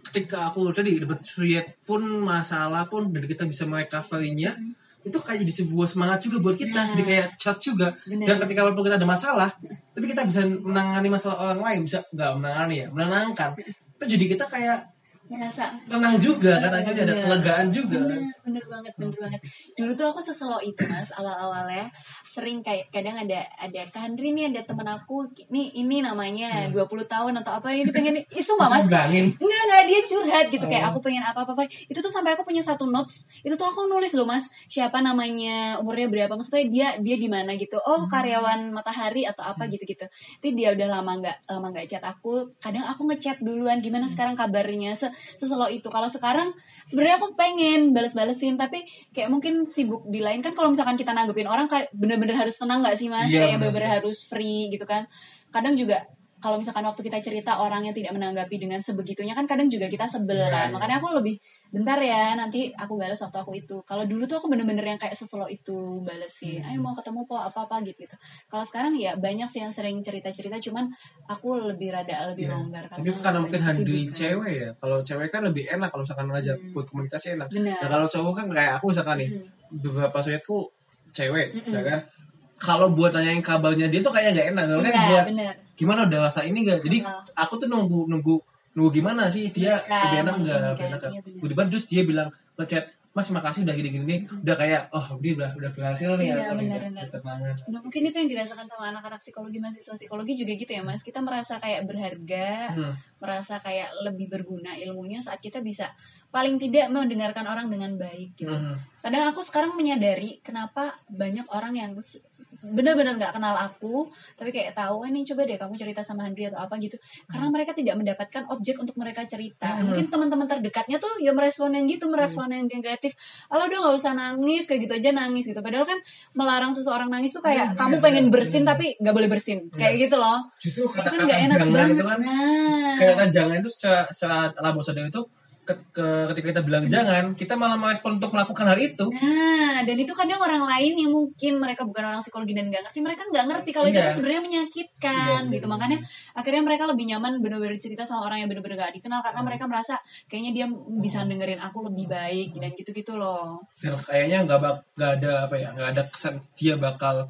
Ketika aku tadi dapat suyet pun masalah pun dan kita bisa merecoverinya itu kayak jadi sebuah semangat juga buat kita Nah. jadi kayak chat juga Bener. dan ketika walaupun kita ada masalah tapi kita bisa menangani masalah orang lain bisa nggak menangani ya menenangkan itu jadi kita kayak merasa tenang juga kan akhirnya ada kelegaan juga. Bener, bener banget, bener banget. Dulu tuh aku seselo itu mas, awal-awalnya. Sering kayak kadang ada ada Kak Andri nih ada temen aku, nih ini namanya 20 tahun atau apa ini pengen, ih sumpah mas, Cugangin. Enggak, enggak, dia curhat gitu Kayak Oh. aku pengen apa-apa Itu tuh sampai aku punya satu notes. Itu tuh aku nulis loh mas. Siapa namanya, umurnya berapa Maksudnya dia dia di mana gitu. Oh karyawan matahari atau apa gitu-gitu. Tapi dia udah lama nggak lama nggak chat aku. Kadang aku ngechat duluan Gimana sekarang kabarnya? Se Seselo itu. Kalau sekarang sebenarnya aku pengen bales-balesin Tapi kayak mungkin sibuk di lain. Kan kalau misalkan kita nanggepin orang kayak Bener-bener harus tenang gak sih mas? Iya, Kayak bener. bener-bener harus free gitu kan. Kadang juga kalau misalkan waktu kita cerita orang yang tidak menanggapi dengan sebegitunya kan kadang juga kita sebel Iya, kan iya. makanya aku lebih bentar ya nanti aku balas waktu aku itu kalau dulu tuh aku bener-bener yang kayak seselo itu balesin Hmm. ayo mau ketemu po apa apa gitu gitu kalau sekarang ya banyak sih yang sering cerita-cerita cuman aku lebih rada lebih Iya. longgar tapi karena mungkin handle kesibukan. cewek ya kalau cewek kan lebih enak kalau misalkan ngajak Hmm. buat komunikasi enak benar nah kalau cowok kan kayak aku misalkan nih Mm. beberapa suyetku cewek Mm-mm. ya kan kalau buat nanyain kabarnya dia tuh kayak nggak enak kan Iya, buat benar gimana udah rasa ini gak jadi aku tuh nunggu nunggu nunggu gimana sih? Dia Kan, lebih enak nggak? lebih kan, enak nggak? Iya terus dia bilang ke chat mas makasih udah gini gini udah kayak oh dia udah udah berhasil nih Iya, nih, benar, udah benar. Nah, mungkin itu yang dirasakan sama anak-anak psikologi mahasiswa psikologi juga gitu ya mas. Kita merasa kayak berharga Hmm. merasa kayak lebih berguna ilmunya saat kita bisa paling tidak mendengarkan orang dengan baik gitu. Hmm. kadang aku sekarang menyadari kenapa banyak orang yang benar-benar nggak kenal aku tapi kayak tahu eh nih coba deh kamu cerita sama Handri atau apa gitu. Karena mereka tidak mendapatkan objek untuk mereka cerita. Hmm. mungkin teman-teman terdekatnya tuh ya merespon yang gitu merespon yang negatif. Allah udah nggak usah nangis kayak gitu aja nangis gitu. Padahal kan melarang seseorang nangis tuh kayak Iya, kamu iya, pengen iya, bersin iya. tapi nggak boleh bersin kayak gitu loh. Justru itu kan kata-kata nggak enak jangan banget. itu kan. Nah. Kata jangan itu secara, secara itu ke- ke- ketika kita bilang jangan kita malah merespon untuk melakukan hal itu Nah, dan itu kadang orang lain yang mungkin mereka bukan orang psikologi dan nggak ngerti, mereka nggak ngerti kalau itu Iya. sebenarnya menyakitkan Iya, gitu. iya, Makanya akhirnya mereka lebih nyaman bener-bener cerita sama orang yang bener-bener gak dikenal Hmm. karena mereka merasa kayaknya dia bisa dengerin aku lebih baik dan gitu-gitu loh. dan kayaknya nggak bak nggak ada apa ya nggak ada kesan dia bakal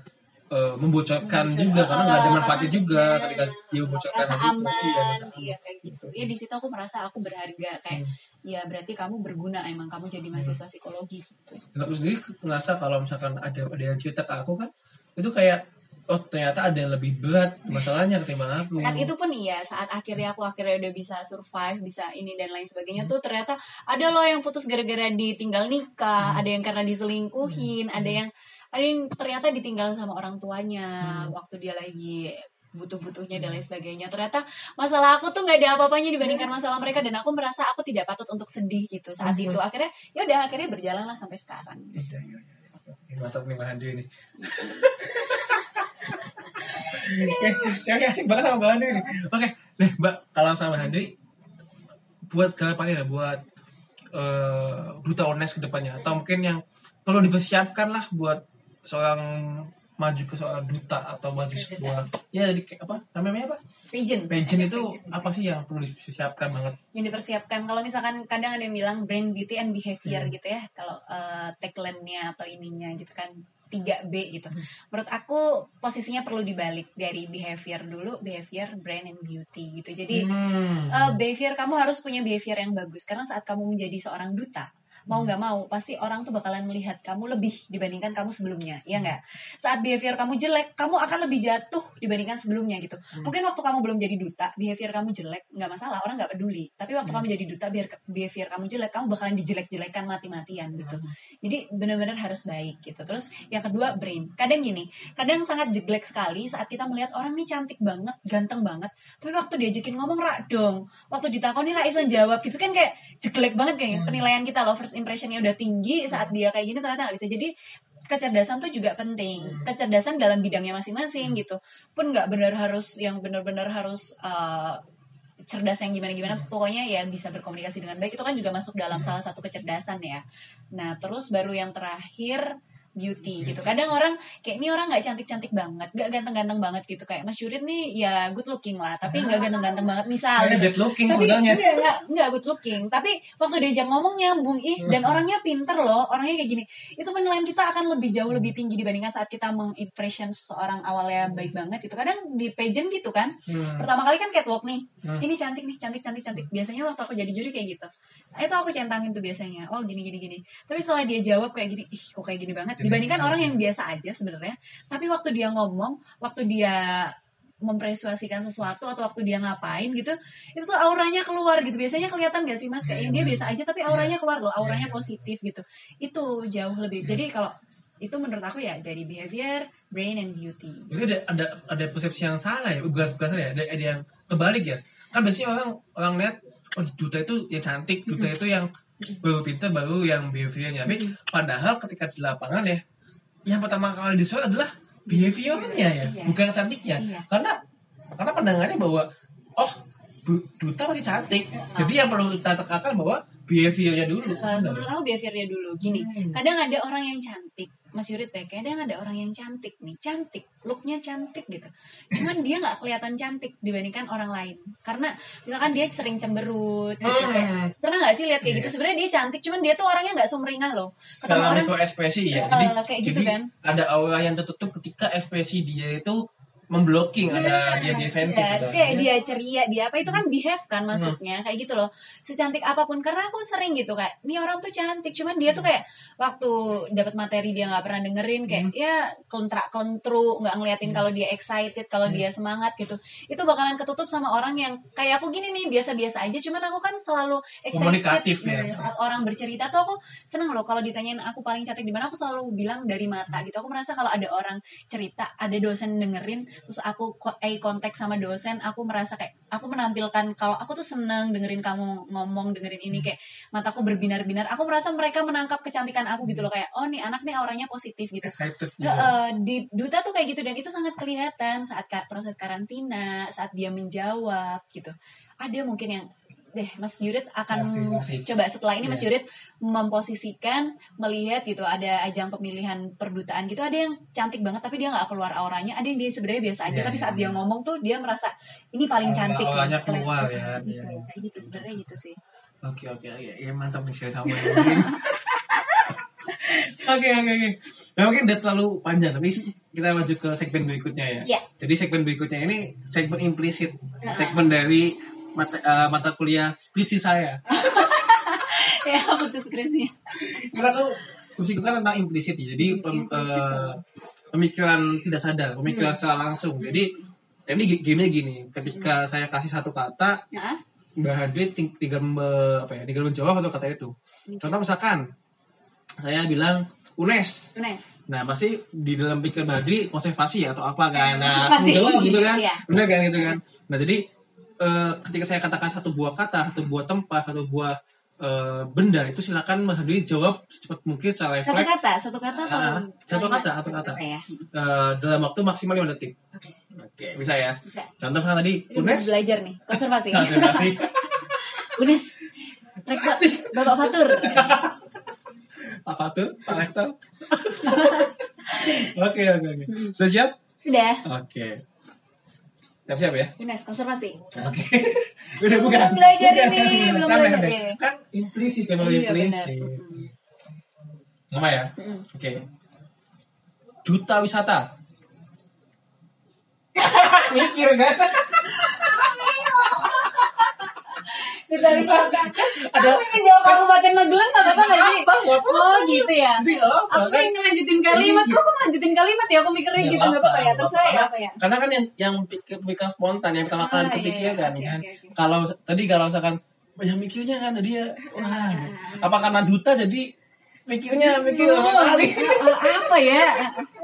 eh, membocorkan Membocor- juga karena nggak ada Oh, manfaatnya juga ketika dia membocorkan merasa hal itu. aman, Iya, merasa aman. iya kayak gitu. Ya di situ aku merasa aku berharga kayak Hmm. ya berarti kamu berguna emang kamu jadi mahasiswa psikologi gitu. Dan aku sendiri ngerasa kalau misalkan ada ada yang cerita ke aku kan itu kayak oh ternyata ada yang lebih berat masalahnya ketimbang aku saat itu pun iya saat akhirnya aku akhirnya udah bisa survive bisa ini dan lain sebagainya Hmm. tuh ternyata ada loh yang putus gara-gara ditinggal nikah Hmm. ada yang karena diselingkuhin ada yang ada yang ternyata ditinggal sama orang tuanya Hmm. waktu dia lagi butuh-butuhnya dan lain sebagainya. Ternyata masalah aku tuh nggak ada apa-apanya dibandingkan masalah mereka dan aku merasa aku tidak patut untuk sedih gitu saat Hmm. itu. Akhirnya ya udah akhirnya berjalanlah sampai sekarang. Iya, iya, iya. Mantap nih Mbak ini. Oke, saya asik banget sama Mbak ini. Oke deh Mbak kalau sama Mbak buat ke depannya ya buat eh duta UNES ke depannya. Atau mungkin yang perlu dipersiapkan lah buat seorang maju ke seorang duta atau maju sebuah ya jadi apa namanya apa pageant pageant itu pageant. apa sih yang perlu dipersiapkan banget yang dipersiapkan kalau misalkan kadang ada yang bilang brain beauty and behavior Hmm. gitu ya kalau uh, tagline-nya atau ininya gitu kan 3B gitu. Hmm. Menurut aku posisinya perlu dibalik dari behavior dulu, behavior, brain and beauty gitu. Jadi Hmm. uh, behavior kamu harus punya behavior yang bagus karena saat kamu menjadi seorang duta mau nggak mau pasti orang tuh bakalan melihat kamu lebih dibandingkan kamu sebelumnya ya nggak? Saat behavior kamu jelek kamu akan lebih jatuh dibandingkan sebelumnya gitu. Hmm. mungkin waktu kamu belum jadi duta behavior kamu jelek nggak masalah orang nggak peduli. Tapi waktu Hmm. kamu jadi duta biar behavior kamu jelek kamu bakalan dijelek-jelekan mati-matian gitu. Jadi benar-benar harus baik gitu. Terus yang kedua brain. Kadang gini kadang sangat jelek sekali saat kita melihat orang nih cantik banget ganteng banget tapi waktu diajakin ngomong rak dong. Waktu ditakoni rak iso jawab gitu kan kayak jelek banget kayaknya Hmm. penilaian kita loh first impressionnya udah tinggi saat dia kayak gini ternyata nggak bisa. Jadi kecerdasan tuh juga penting. Hmm. kecerdasan dalam bidangnya masing-masing gitu. Pun nggak benar harus yang benar-benar harus uh, cerdas yang gimana-gimana pokoknya ya bisa berkomunikasi dengan baik. Itu kan juga masuk dalam Hmm. salah satu kecerdasan ya. Nah terus baru yang terakhir beauty gitu. Kadang orang kayak ini orang nggak cantik-cantik banget nggak ganteng-ganteng banget gitu. Kayak Mas Yurid nih ya good looking lah tapi nggak ganteng-ganteng banget. Misal Kayaknya gitu. dead looking tapi sebenarnya enggak, enggak, enggak good looking. Tapi waktu diajak ngomong nyambung ih dan orangnya pinter loh. Orangnya kayak gini. Itu penilaian kita akan lebih jauh lebih tinggi dibandingkan saat kita mengimpression seseorang awalnya baik banget itu kadang di pageant gitu kan Hmm. pertama kali kan catwalk nih. Hmm. ini cantik nih cantik cantik cantik. Biasanya waktu aku jadi juri kayak gitu. Nah, itu aku centangin tuh biasanya. Oh gini gini gini. Tapi setelah dia jawab kayak gini ih kok kayak gini banget. Dibandingkan orang yang biasa aja sebenarnya. Tapi waktu dia ngomong waktu dia mempersuasikan sesuatu atau waktu dia ngapain gitu itu tuh auranya keluar gitu. Biasanya kelihatan gak sih mas? Kayak Iya, dia iya. biasa aja tapi auranya keluar loh auranya Iya, iya. positif gitu. Itu jauh lebih. Jadi kalau itu menurut aku ya dari behavior brain and beauty. Itu ada ada ada persepsi yang salah ya, bukan bukan salah ya, ada, ada yang terbalik ya. Kan biasanya orang orang lihat oh duta itu yang cantik, duta itu yang baru pintar, baru yang behaviornya. Tapi padahal ketika di lapangan ya, yang pertama kali disuruh adalah behaviornya ya, Iya. bukan cantiknya. Iya. Karena karena pandangannya bahwa oh duta pasti cantik. Jadi yang perlu kita tekankan bahwa behaviornya dulu. Uh, aku behaviornya dulu gini Hmm. kadang ada orang yang cantik Mas Yurit ya kadang ada orang yang cantik nih cantik looknya cantik gitu cuman dia nggak kelihatan cantik dibandingkan orang lain karena misalkan dia sering cemberut gitu Hmm. kayak pernah nggak sih lihat kayak Iya. gitu sebenarnya dia cantik cuman dia tuh orangnya nggak sumringah loh ketemu orang mikro ekspresi ya. Eh, Jadi, kayak gitu jadi kan. ada aura yang tertutup ketika ekspresi dia itu memblocking, ada dia defensif. Terus ada. kayak dia ceria, dia apa itu kan behave kan maksudnya kayak gitu loh. Secantik apa pun karena aku sering gitu kayak nih orang tuh cantik, cuman dia tuh kayak waktu dapat materi dia nggak pernah dengerin kayak ya kontrak kontru nggak ngeliatin kalau dia excited, kalau dia semangat gitu. Itu bakalan ketutup sama orang yang kayak aku gini nih biasa-biasa aja, cuman aku kan selalu excited. Komunikatif ya. Nah, saat orang bercerita tuh aku seneng loh kalau ditanyain aku paling cantik di mana aku selalu bilang dari mata gitu. Aku merasa kalau ada orang cerita, ada dosen dengerin terus aku ko- eye contact sama dosen aku merasa kayak aku menampilkan kalau aku tuh seneng dengerin kamu ngomong dengerin ini kayak mataku berbinar-binar. Aku merasa mereka menangkap kecantikan aku gitu loh kayak oh nih anak nih auranya positif gitu. Excited Ya, eh, di duta tuh kayak gitu dan itu sangat kelihatan saat proses karantina saat dia menjawab gitu. Ada mungkin yang deh Mas Jurit akan Masih, masih. coba setelah ini Mas Iya. Jurit memposisikan melihat gitu ada ajang pemilihan perdutaan gitu ada yang cantik banget tapi dia nggak keluar auranya ada yang dia sebenarnya biasa aja Iya, tapi iya, saat dia iya. ngomong tuh dia merasa ini paling Aura- cantik auranya keluar ya, gitu iya, iya. kayak gitu sebenarnya gitu sih Oke oke ya, ya mantap nih saya sama. Oke oke oke. Nah, mungkin udah terlalu panjang tapi kita maju ke segmen berikutnya ya. Iya. Jadi segmen berikutnya ini segmen implisit, segmen dari mata eh, mata kuliah skripsi saya. ya putus skripsinya Karena tuh skripsi itu kan tentang implisit ya. Jadi pem- eh, pemikiran tidak sadar, pemikiran secara langsung. Jadi ini game gini, ketika saya kasih satu kata, nah, Mbak Hadri ting- tinggal me- apa ya, tinggal menjawab satu kata itu. Contoh misalkan saya bilang UNES. Unes Nah, pasti di dalam pikiran Mbak Hadri konservasi atau apa kan. Nah, jawab gitu kan. Iya. Benar kan gitu kan. Nah, jadi eh, ketika saya katakan satu buah kata, satu buah tempat, satu buah eh, benda itu silakan Mbak Hadri jawab secepat mungkin secara satu refleks kata satu kata atau Ah, satu kalimat? kata, satu kata. ya eh, dalam waktu maksimal 5 detik. oke Oke, bisa ya. bisa Contoh misalnya tadi Ini UNES. belajar nih konservasi Konservasi. Unes rektor bapak fatur Pak Fatul, Pak Rektor. Oke, oke, oke. Sudah siap? sudah Oke. Siap-siap ya? Unes konservasi Oke. Udah bukan. Belum belajar Bukan, ini, bukan. belum belajar. Kan implisit kan Iya, implisit. Nama ya? Mm. Oke. Duta wisata. Mikir gak? Kita wisata Ada Aku ingin jawab Kabupaten Magelang gak apa-apa gak sih? Oh gitu ya? Aku Kan- pengen ngelanjutin kalimat Kok aku ngelanjutin kalimat ya? Aku mikirnya Nggak gitu gak apa-apa ya? nggak Terserah ya apa-apa. apa ya? Karena kan yang yang pikir pikiran spontan yang pertama kali Ah, iya, kepikiran iya. kan. Oke, oke. Kalau tadi kalau misalkan banyak mikirnya kan tadi ya wah apa karena duta jadi mikirnya mikir kali. Oh, Apa ya?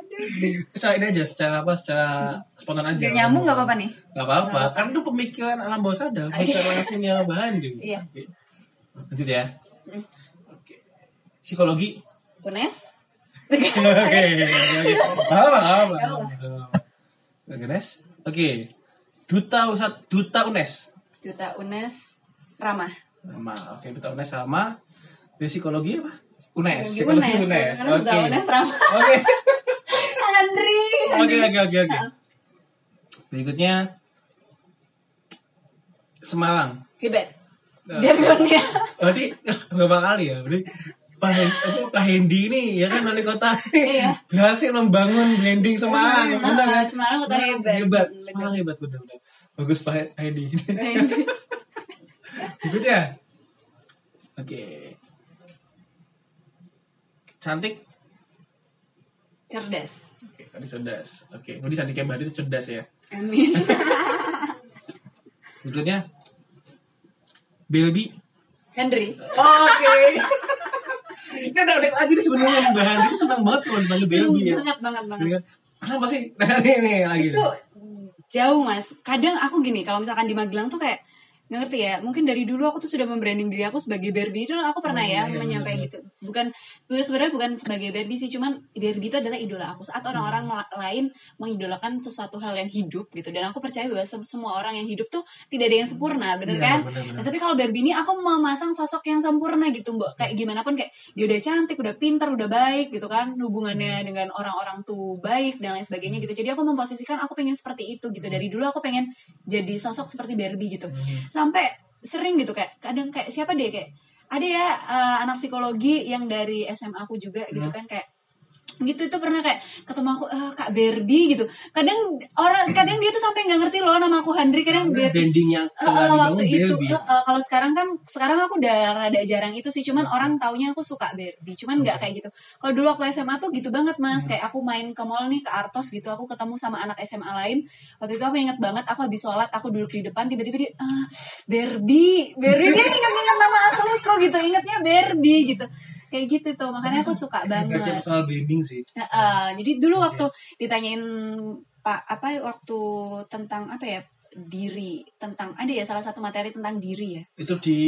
Secara ini aja secara apa secara spontan aja. Gak nyambung gak apa-apa nih? Gak apa-apa. Kan itu pemikiran alam bawah sadar, pemikiran langsungnya bahan juga. Iya. Lanjut ya. Oke. Psikologi. Unes Oke. Apa, apa, Oke, Nes. Oke. Duta Duta UNES. Duta Unes Ramah Sama. Oke, Duta UNES sama. Di psikologi apa? UNES. Psikologi UNES. UNES. Oke. Unes Ramah Oke. Oke, oke, oke, oke. Berikutnya Semarang. Hebat Nah, Jargonnya Berarti berapa kali ya? Berarti Pak Hen- apa, Pak Hendi ini ya kan wali kota Iya. berhasil membangun branding Semarang, Ah, benar kan? Semarang kota hebat. hebat. Semarang hebat benar. Bagus Pak Hendi. Berikutnya. Oke. Cantik. Cerdas Oke, tadi cerdas. Oke, jadi cantiknya Mbak Adi itu cerdas ya. Amin Berikutnya. Baby. Henry Oke. Ini udah udah lagi nih sebenarnya Mbak itu senang banget kalau dipanggil Baby ya. Banget banget banget? Kenapa sih? Nah, ini, ini lagi. itu jauh mas kadang aku gini kalau misalkan di Magelang tuh kayak nggak ngerti ya. Mungkin dari dulu aku tuh sudah membranding diri aku sebagai Barbie. Itu aku pernah Oh, ya iya, menyampaikan iya. gitu. Bukan sebenarnya bukan sebagai Barbie sih cuman Barbie itu adalah idola aku. Saat orang-orang Hmm. la- lain mengidolakan sesuatu hal yang hidup gitu. Dan aku percaya bahwa se- semua orang yang hidup tuh tidak ada yang sempurna bener Iya, kan? bener, bener. Nah, tapi kalau Barbie ini aku memasang sosok yang sempurna gitu mbak. Kayak gimana pun kayak dia udah cantik udah pintar udah baik gitu kan. Hubungannya Hmm. dengan orang-orang tuh baik dan lain sebagainya gitu. Jadi aku memposisikan aku pengen seperti itu gitu. Dari dulu aku pengen jadi sosok seperti Barbie gitu. Hmm. Sampai sering gitu kayak kadang kayak siapa deh kayak ada ya eh, anak psikologi yang dari SMA aku juga gitu Hmm. kan kayak gitu itu pernah kayak ketemu aku "Eh, kak Barbie gitu. Kadang orang kadang dia tuh sampai nggak ngerti loh nama aku Handri kadang Barbie branding yang dibangun waktu itu eh, kalau sekarang kan sekarang aku udah rada jarang itu sih cuman orang taunya aku suka Barbie cuman nggak kayak gitu. Kalau dulu aku SMA tuh gitu banget mas. Kayak aku main ke mall nih ke Artos gitu aku ketemu sama anak SMA lain. Waktu itu aku inget banget aku habis sholat aku duduk di depan tiba-tiba dia ah Barbie Barbie dia inget-inget nama asliku gitu ingetnya Barbie gitu kayak gitu tuh. Makanya aku suka Berarti banget. personal branding sih. Heeh, jadi dulu waktu ditanyain pak apa waktu tentang apa ya diri tentang ada ya salah satu materi tentang diri ya Itu di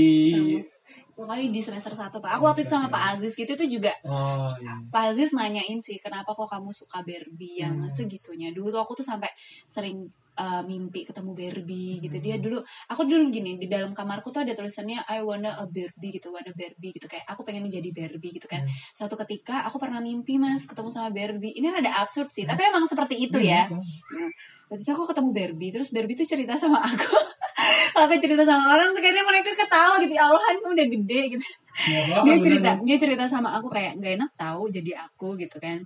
pokoknya di semester satu pak aku waktu itu sama Pak Aziz gitu itu juga Oh iya. Pak Aziz nanyain sih kenapa kok kamu suka Barbie yang Hmm. segitunya dulu tuh aku tuh sampai sering uh, mimpi ketemu Barbie gitu Hmm. dia dulu aku dulu gini di dalam kamarku tuh ada tulisannya I wanna a Barbie gitu wanna Barbie gitu kayak aku pengen menjadi Barbie gitu kan Hmm. suatu ketika aku pernah mimpi mas ketemu sama Barbie ini rada absurd sih tapi emang seperti itu ya Hmm. Itu aku ketemu Barbie, terus Barbie tuh cerita sama aku. Aku cerita sama orang, kayaknya mereka ketawa gitu. Ya Allah, kan udah gede gitu. Ya, Dia cerita, dia cerita sama aku kayak gak enak tahu jadi aku gitu kan.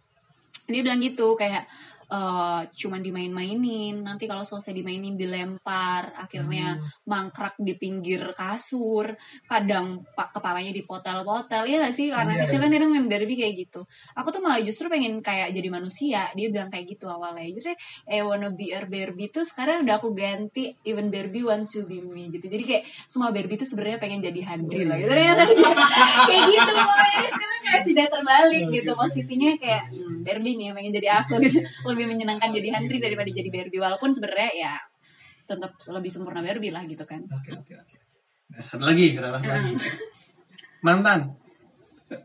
Dia bilang gitu kayak eh cuman dimain-mainin. Nanti kalau selesai dimainin dilempar, akhirnya Hmm. mangkrak di pinggir kasur. Kadang pak kepalanya dipotel-potel ya gak sih? Karena Iya, kecil iya. kan kadang main Barbie kayak gitu. Aku tuh malah justru pengen kayak jadi manusia. Dia bilang kayak gitu awalnya. Jadi I wanna be a Barbie tuh sekarang udah aku ganti even Barbie want to be me gitu. Jadi kayak semua Barbie tuh sebenarnya pengen jadi Handri lah gitu. Ternyata kayak gitu pokoknya sekarang kayak sudah terbalik Oke, gitu posisinya kayak hmm, Barbie nih pengen jadi aku gitu. Lebih menyenangkan jadi Handri daripada jadi Barbie walaupun sebenarnya ya tetap lebih sempurna Barbie lah gitu kan. Oke oke oke. Nah, Satu lagi, satu lagi. Hmm. Mantan.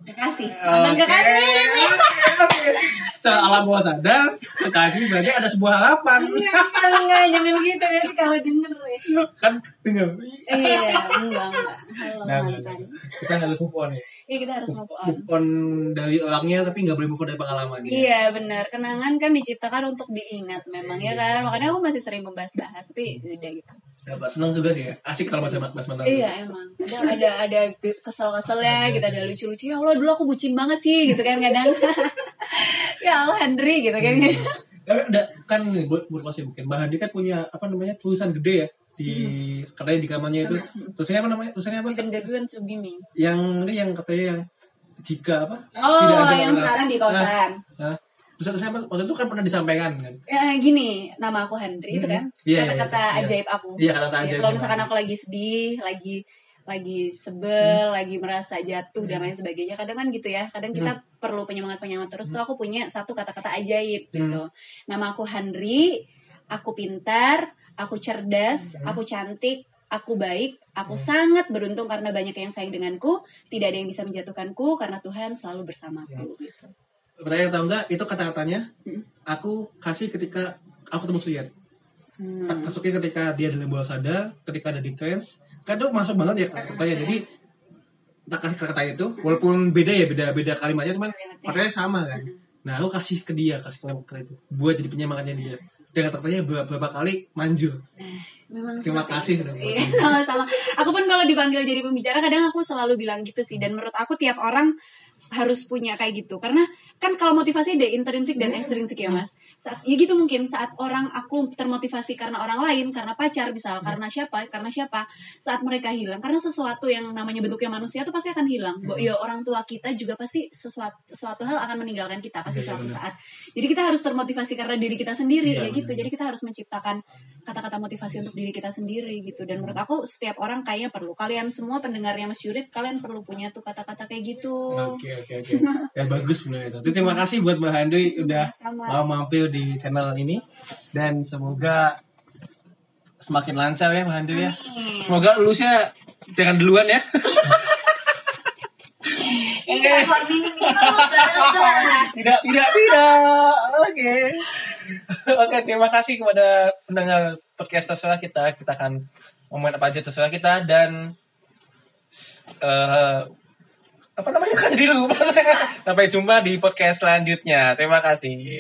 Kekasih. Mantan Oke, kekasih. oke, oke. Secara alam bawah sadar, kekasih berarti ada sebuah harapan. Enggak, enggak, jangan gitu nanti kalau denger ya. kan dengar. Iya, enggak, enggak. Halo Nah, mantan. kita harus move on ya. Iya, kita harus move on. Move on dari orangnya tapi nggak boleh move on dari pengalamannya. Iya benar, kenangan kan diciptakan untuk diingat memang ya kan. Makanya aku masih sering membahas-bahas, tapi udah gitu. Ya, Pak, senang juga sih ya. Asik kalau mas mas mantan. Iya emang. Kadang ada ada kesel-keselnya, gitu ada lucu-lucu. Ya Allah dulu aku bucin banget sih, gitu kan kadang. ya Allah Henry gitu kan. Tapi ada kan nih, buat buat masih mungkin Mbak Handi kan punya apa namanya tulisan gede ya di katanya di kamarnya itu tulisannya apa namanya tulisannya apa be me. yang ini yang katanya yang jika apa Oh, Tidak ada yang sekarang di kosan. nah, terus apa waktu itu kan pernah disampaikan kan? Ya, gini, nama aku Henry itu kan. Iya, iya, Kata-kata iya. ajaib aku. iya kata-kata Ya, aja kalau misalkan aku lagi sedih, lagi lagi sebel, lagi merasa jatuh dan lain sebagainya, kadang kan gitu ya. Kadang kita perlu penyemangat penyemangat terus. Tuh aku punya satu kata-kata ajaib gitu. Nama aku Henry, aku pintar, aku cerdas, aku cantik, aku baik, aku sangat beruntung karena banyak yang sayang denganku, tidak ada yang bisa menjatuhkanku karena Tuhan selalu bersamaku gitu. Pertanyaan tahu nggak itu kata-katanya Hmm. aku kasih ketika aku ketemu Suyat Hmm. masukin ketika dia dalam bawah sadar ketika ada di trance kan itu masuk banget ya katanya jadi tak kasih kata itu walaupun beda ya beda beda kalimatnya cuman katanya sama kan. Nah aku kasih ke dia kasih kalimat itu buat jadi penyemangatnya dia. Dan kata-katanya beberapa, kali manjur. Memang Terima kasih Iya, sama-sama. Aku pun kalau dipanggil jadi pembicara kadang aku selalu bilang gitu sih. Dan menurut aku tiap orang harus punya kayak gitu. Karena kan kalau motivasi ada intrinsik dan ekstrinsik ya mas. Saat ya gitu mungkin saat orang aku termotivasi karena orang lain karena pacar misal karena siapa karena siapa saat mereka hilang karena sesuatu yang namanya bentuknya manusia itu pasti akan hilang. Bo, ya orang tua kita juga pasti sesuatu suatu hal akan meninggalkan kita pasti Iya, suatu benar. saat. Jadi kita harus termotivasi karena diri kita sendiri ya gitu. benar. jadi kita harus menciptakan kata-kata motivasi untuk diri kita sendiri gitu. Dan menurut aku setiap orang kayaknya perlu. Kalian semua pendengarnya Mas Yurit kalian perlu punya tuh kata-kata kayak gitu. Oke oke oke. Ya bagus sebenarnya itu. Jadi, Terima kasih buat Mbak Handri udah Sama. mau mampir di channel ini dan semoga semakin lancar ya Mbak Handri ya. Semoga lulusnya jangan duluan ya. Kita tidak tidak tidak. Oke. Oke terima kasih kepada pendengar podcast terserah kita. Kita akan ngomongin apa aja terserah kita dan eh apa namanya kan jadi lupa. Sampai jumpa di podcast selanjutnya. Terima kasih.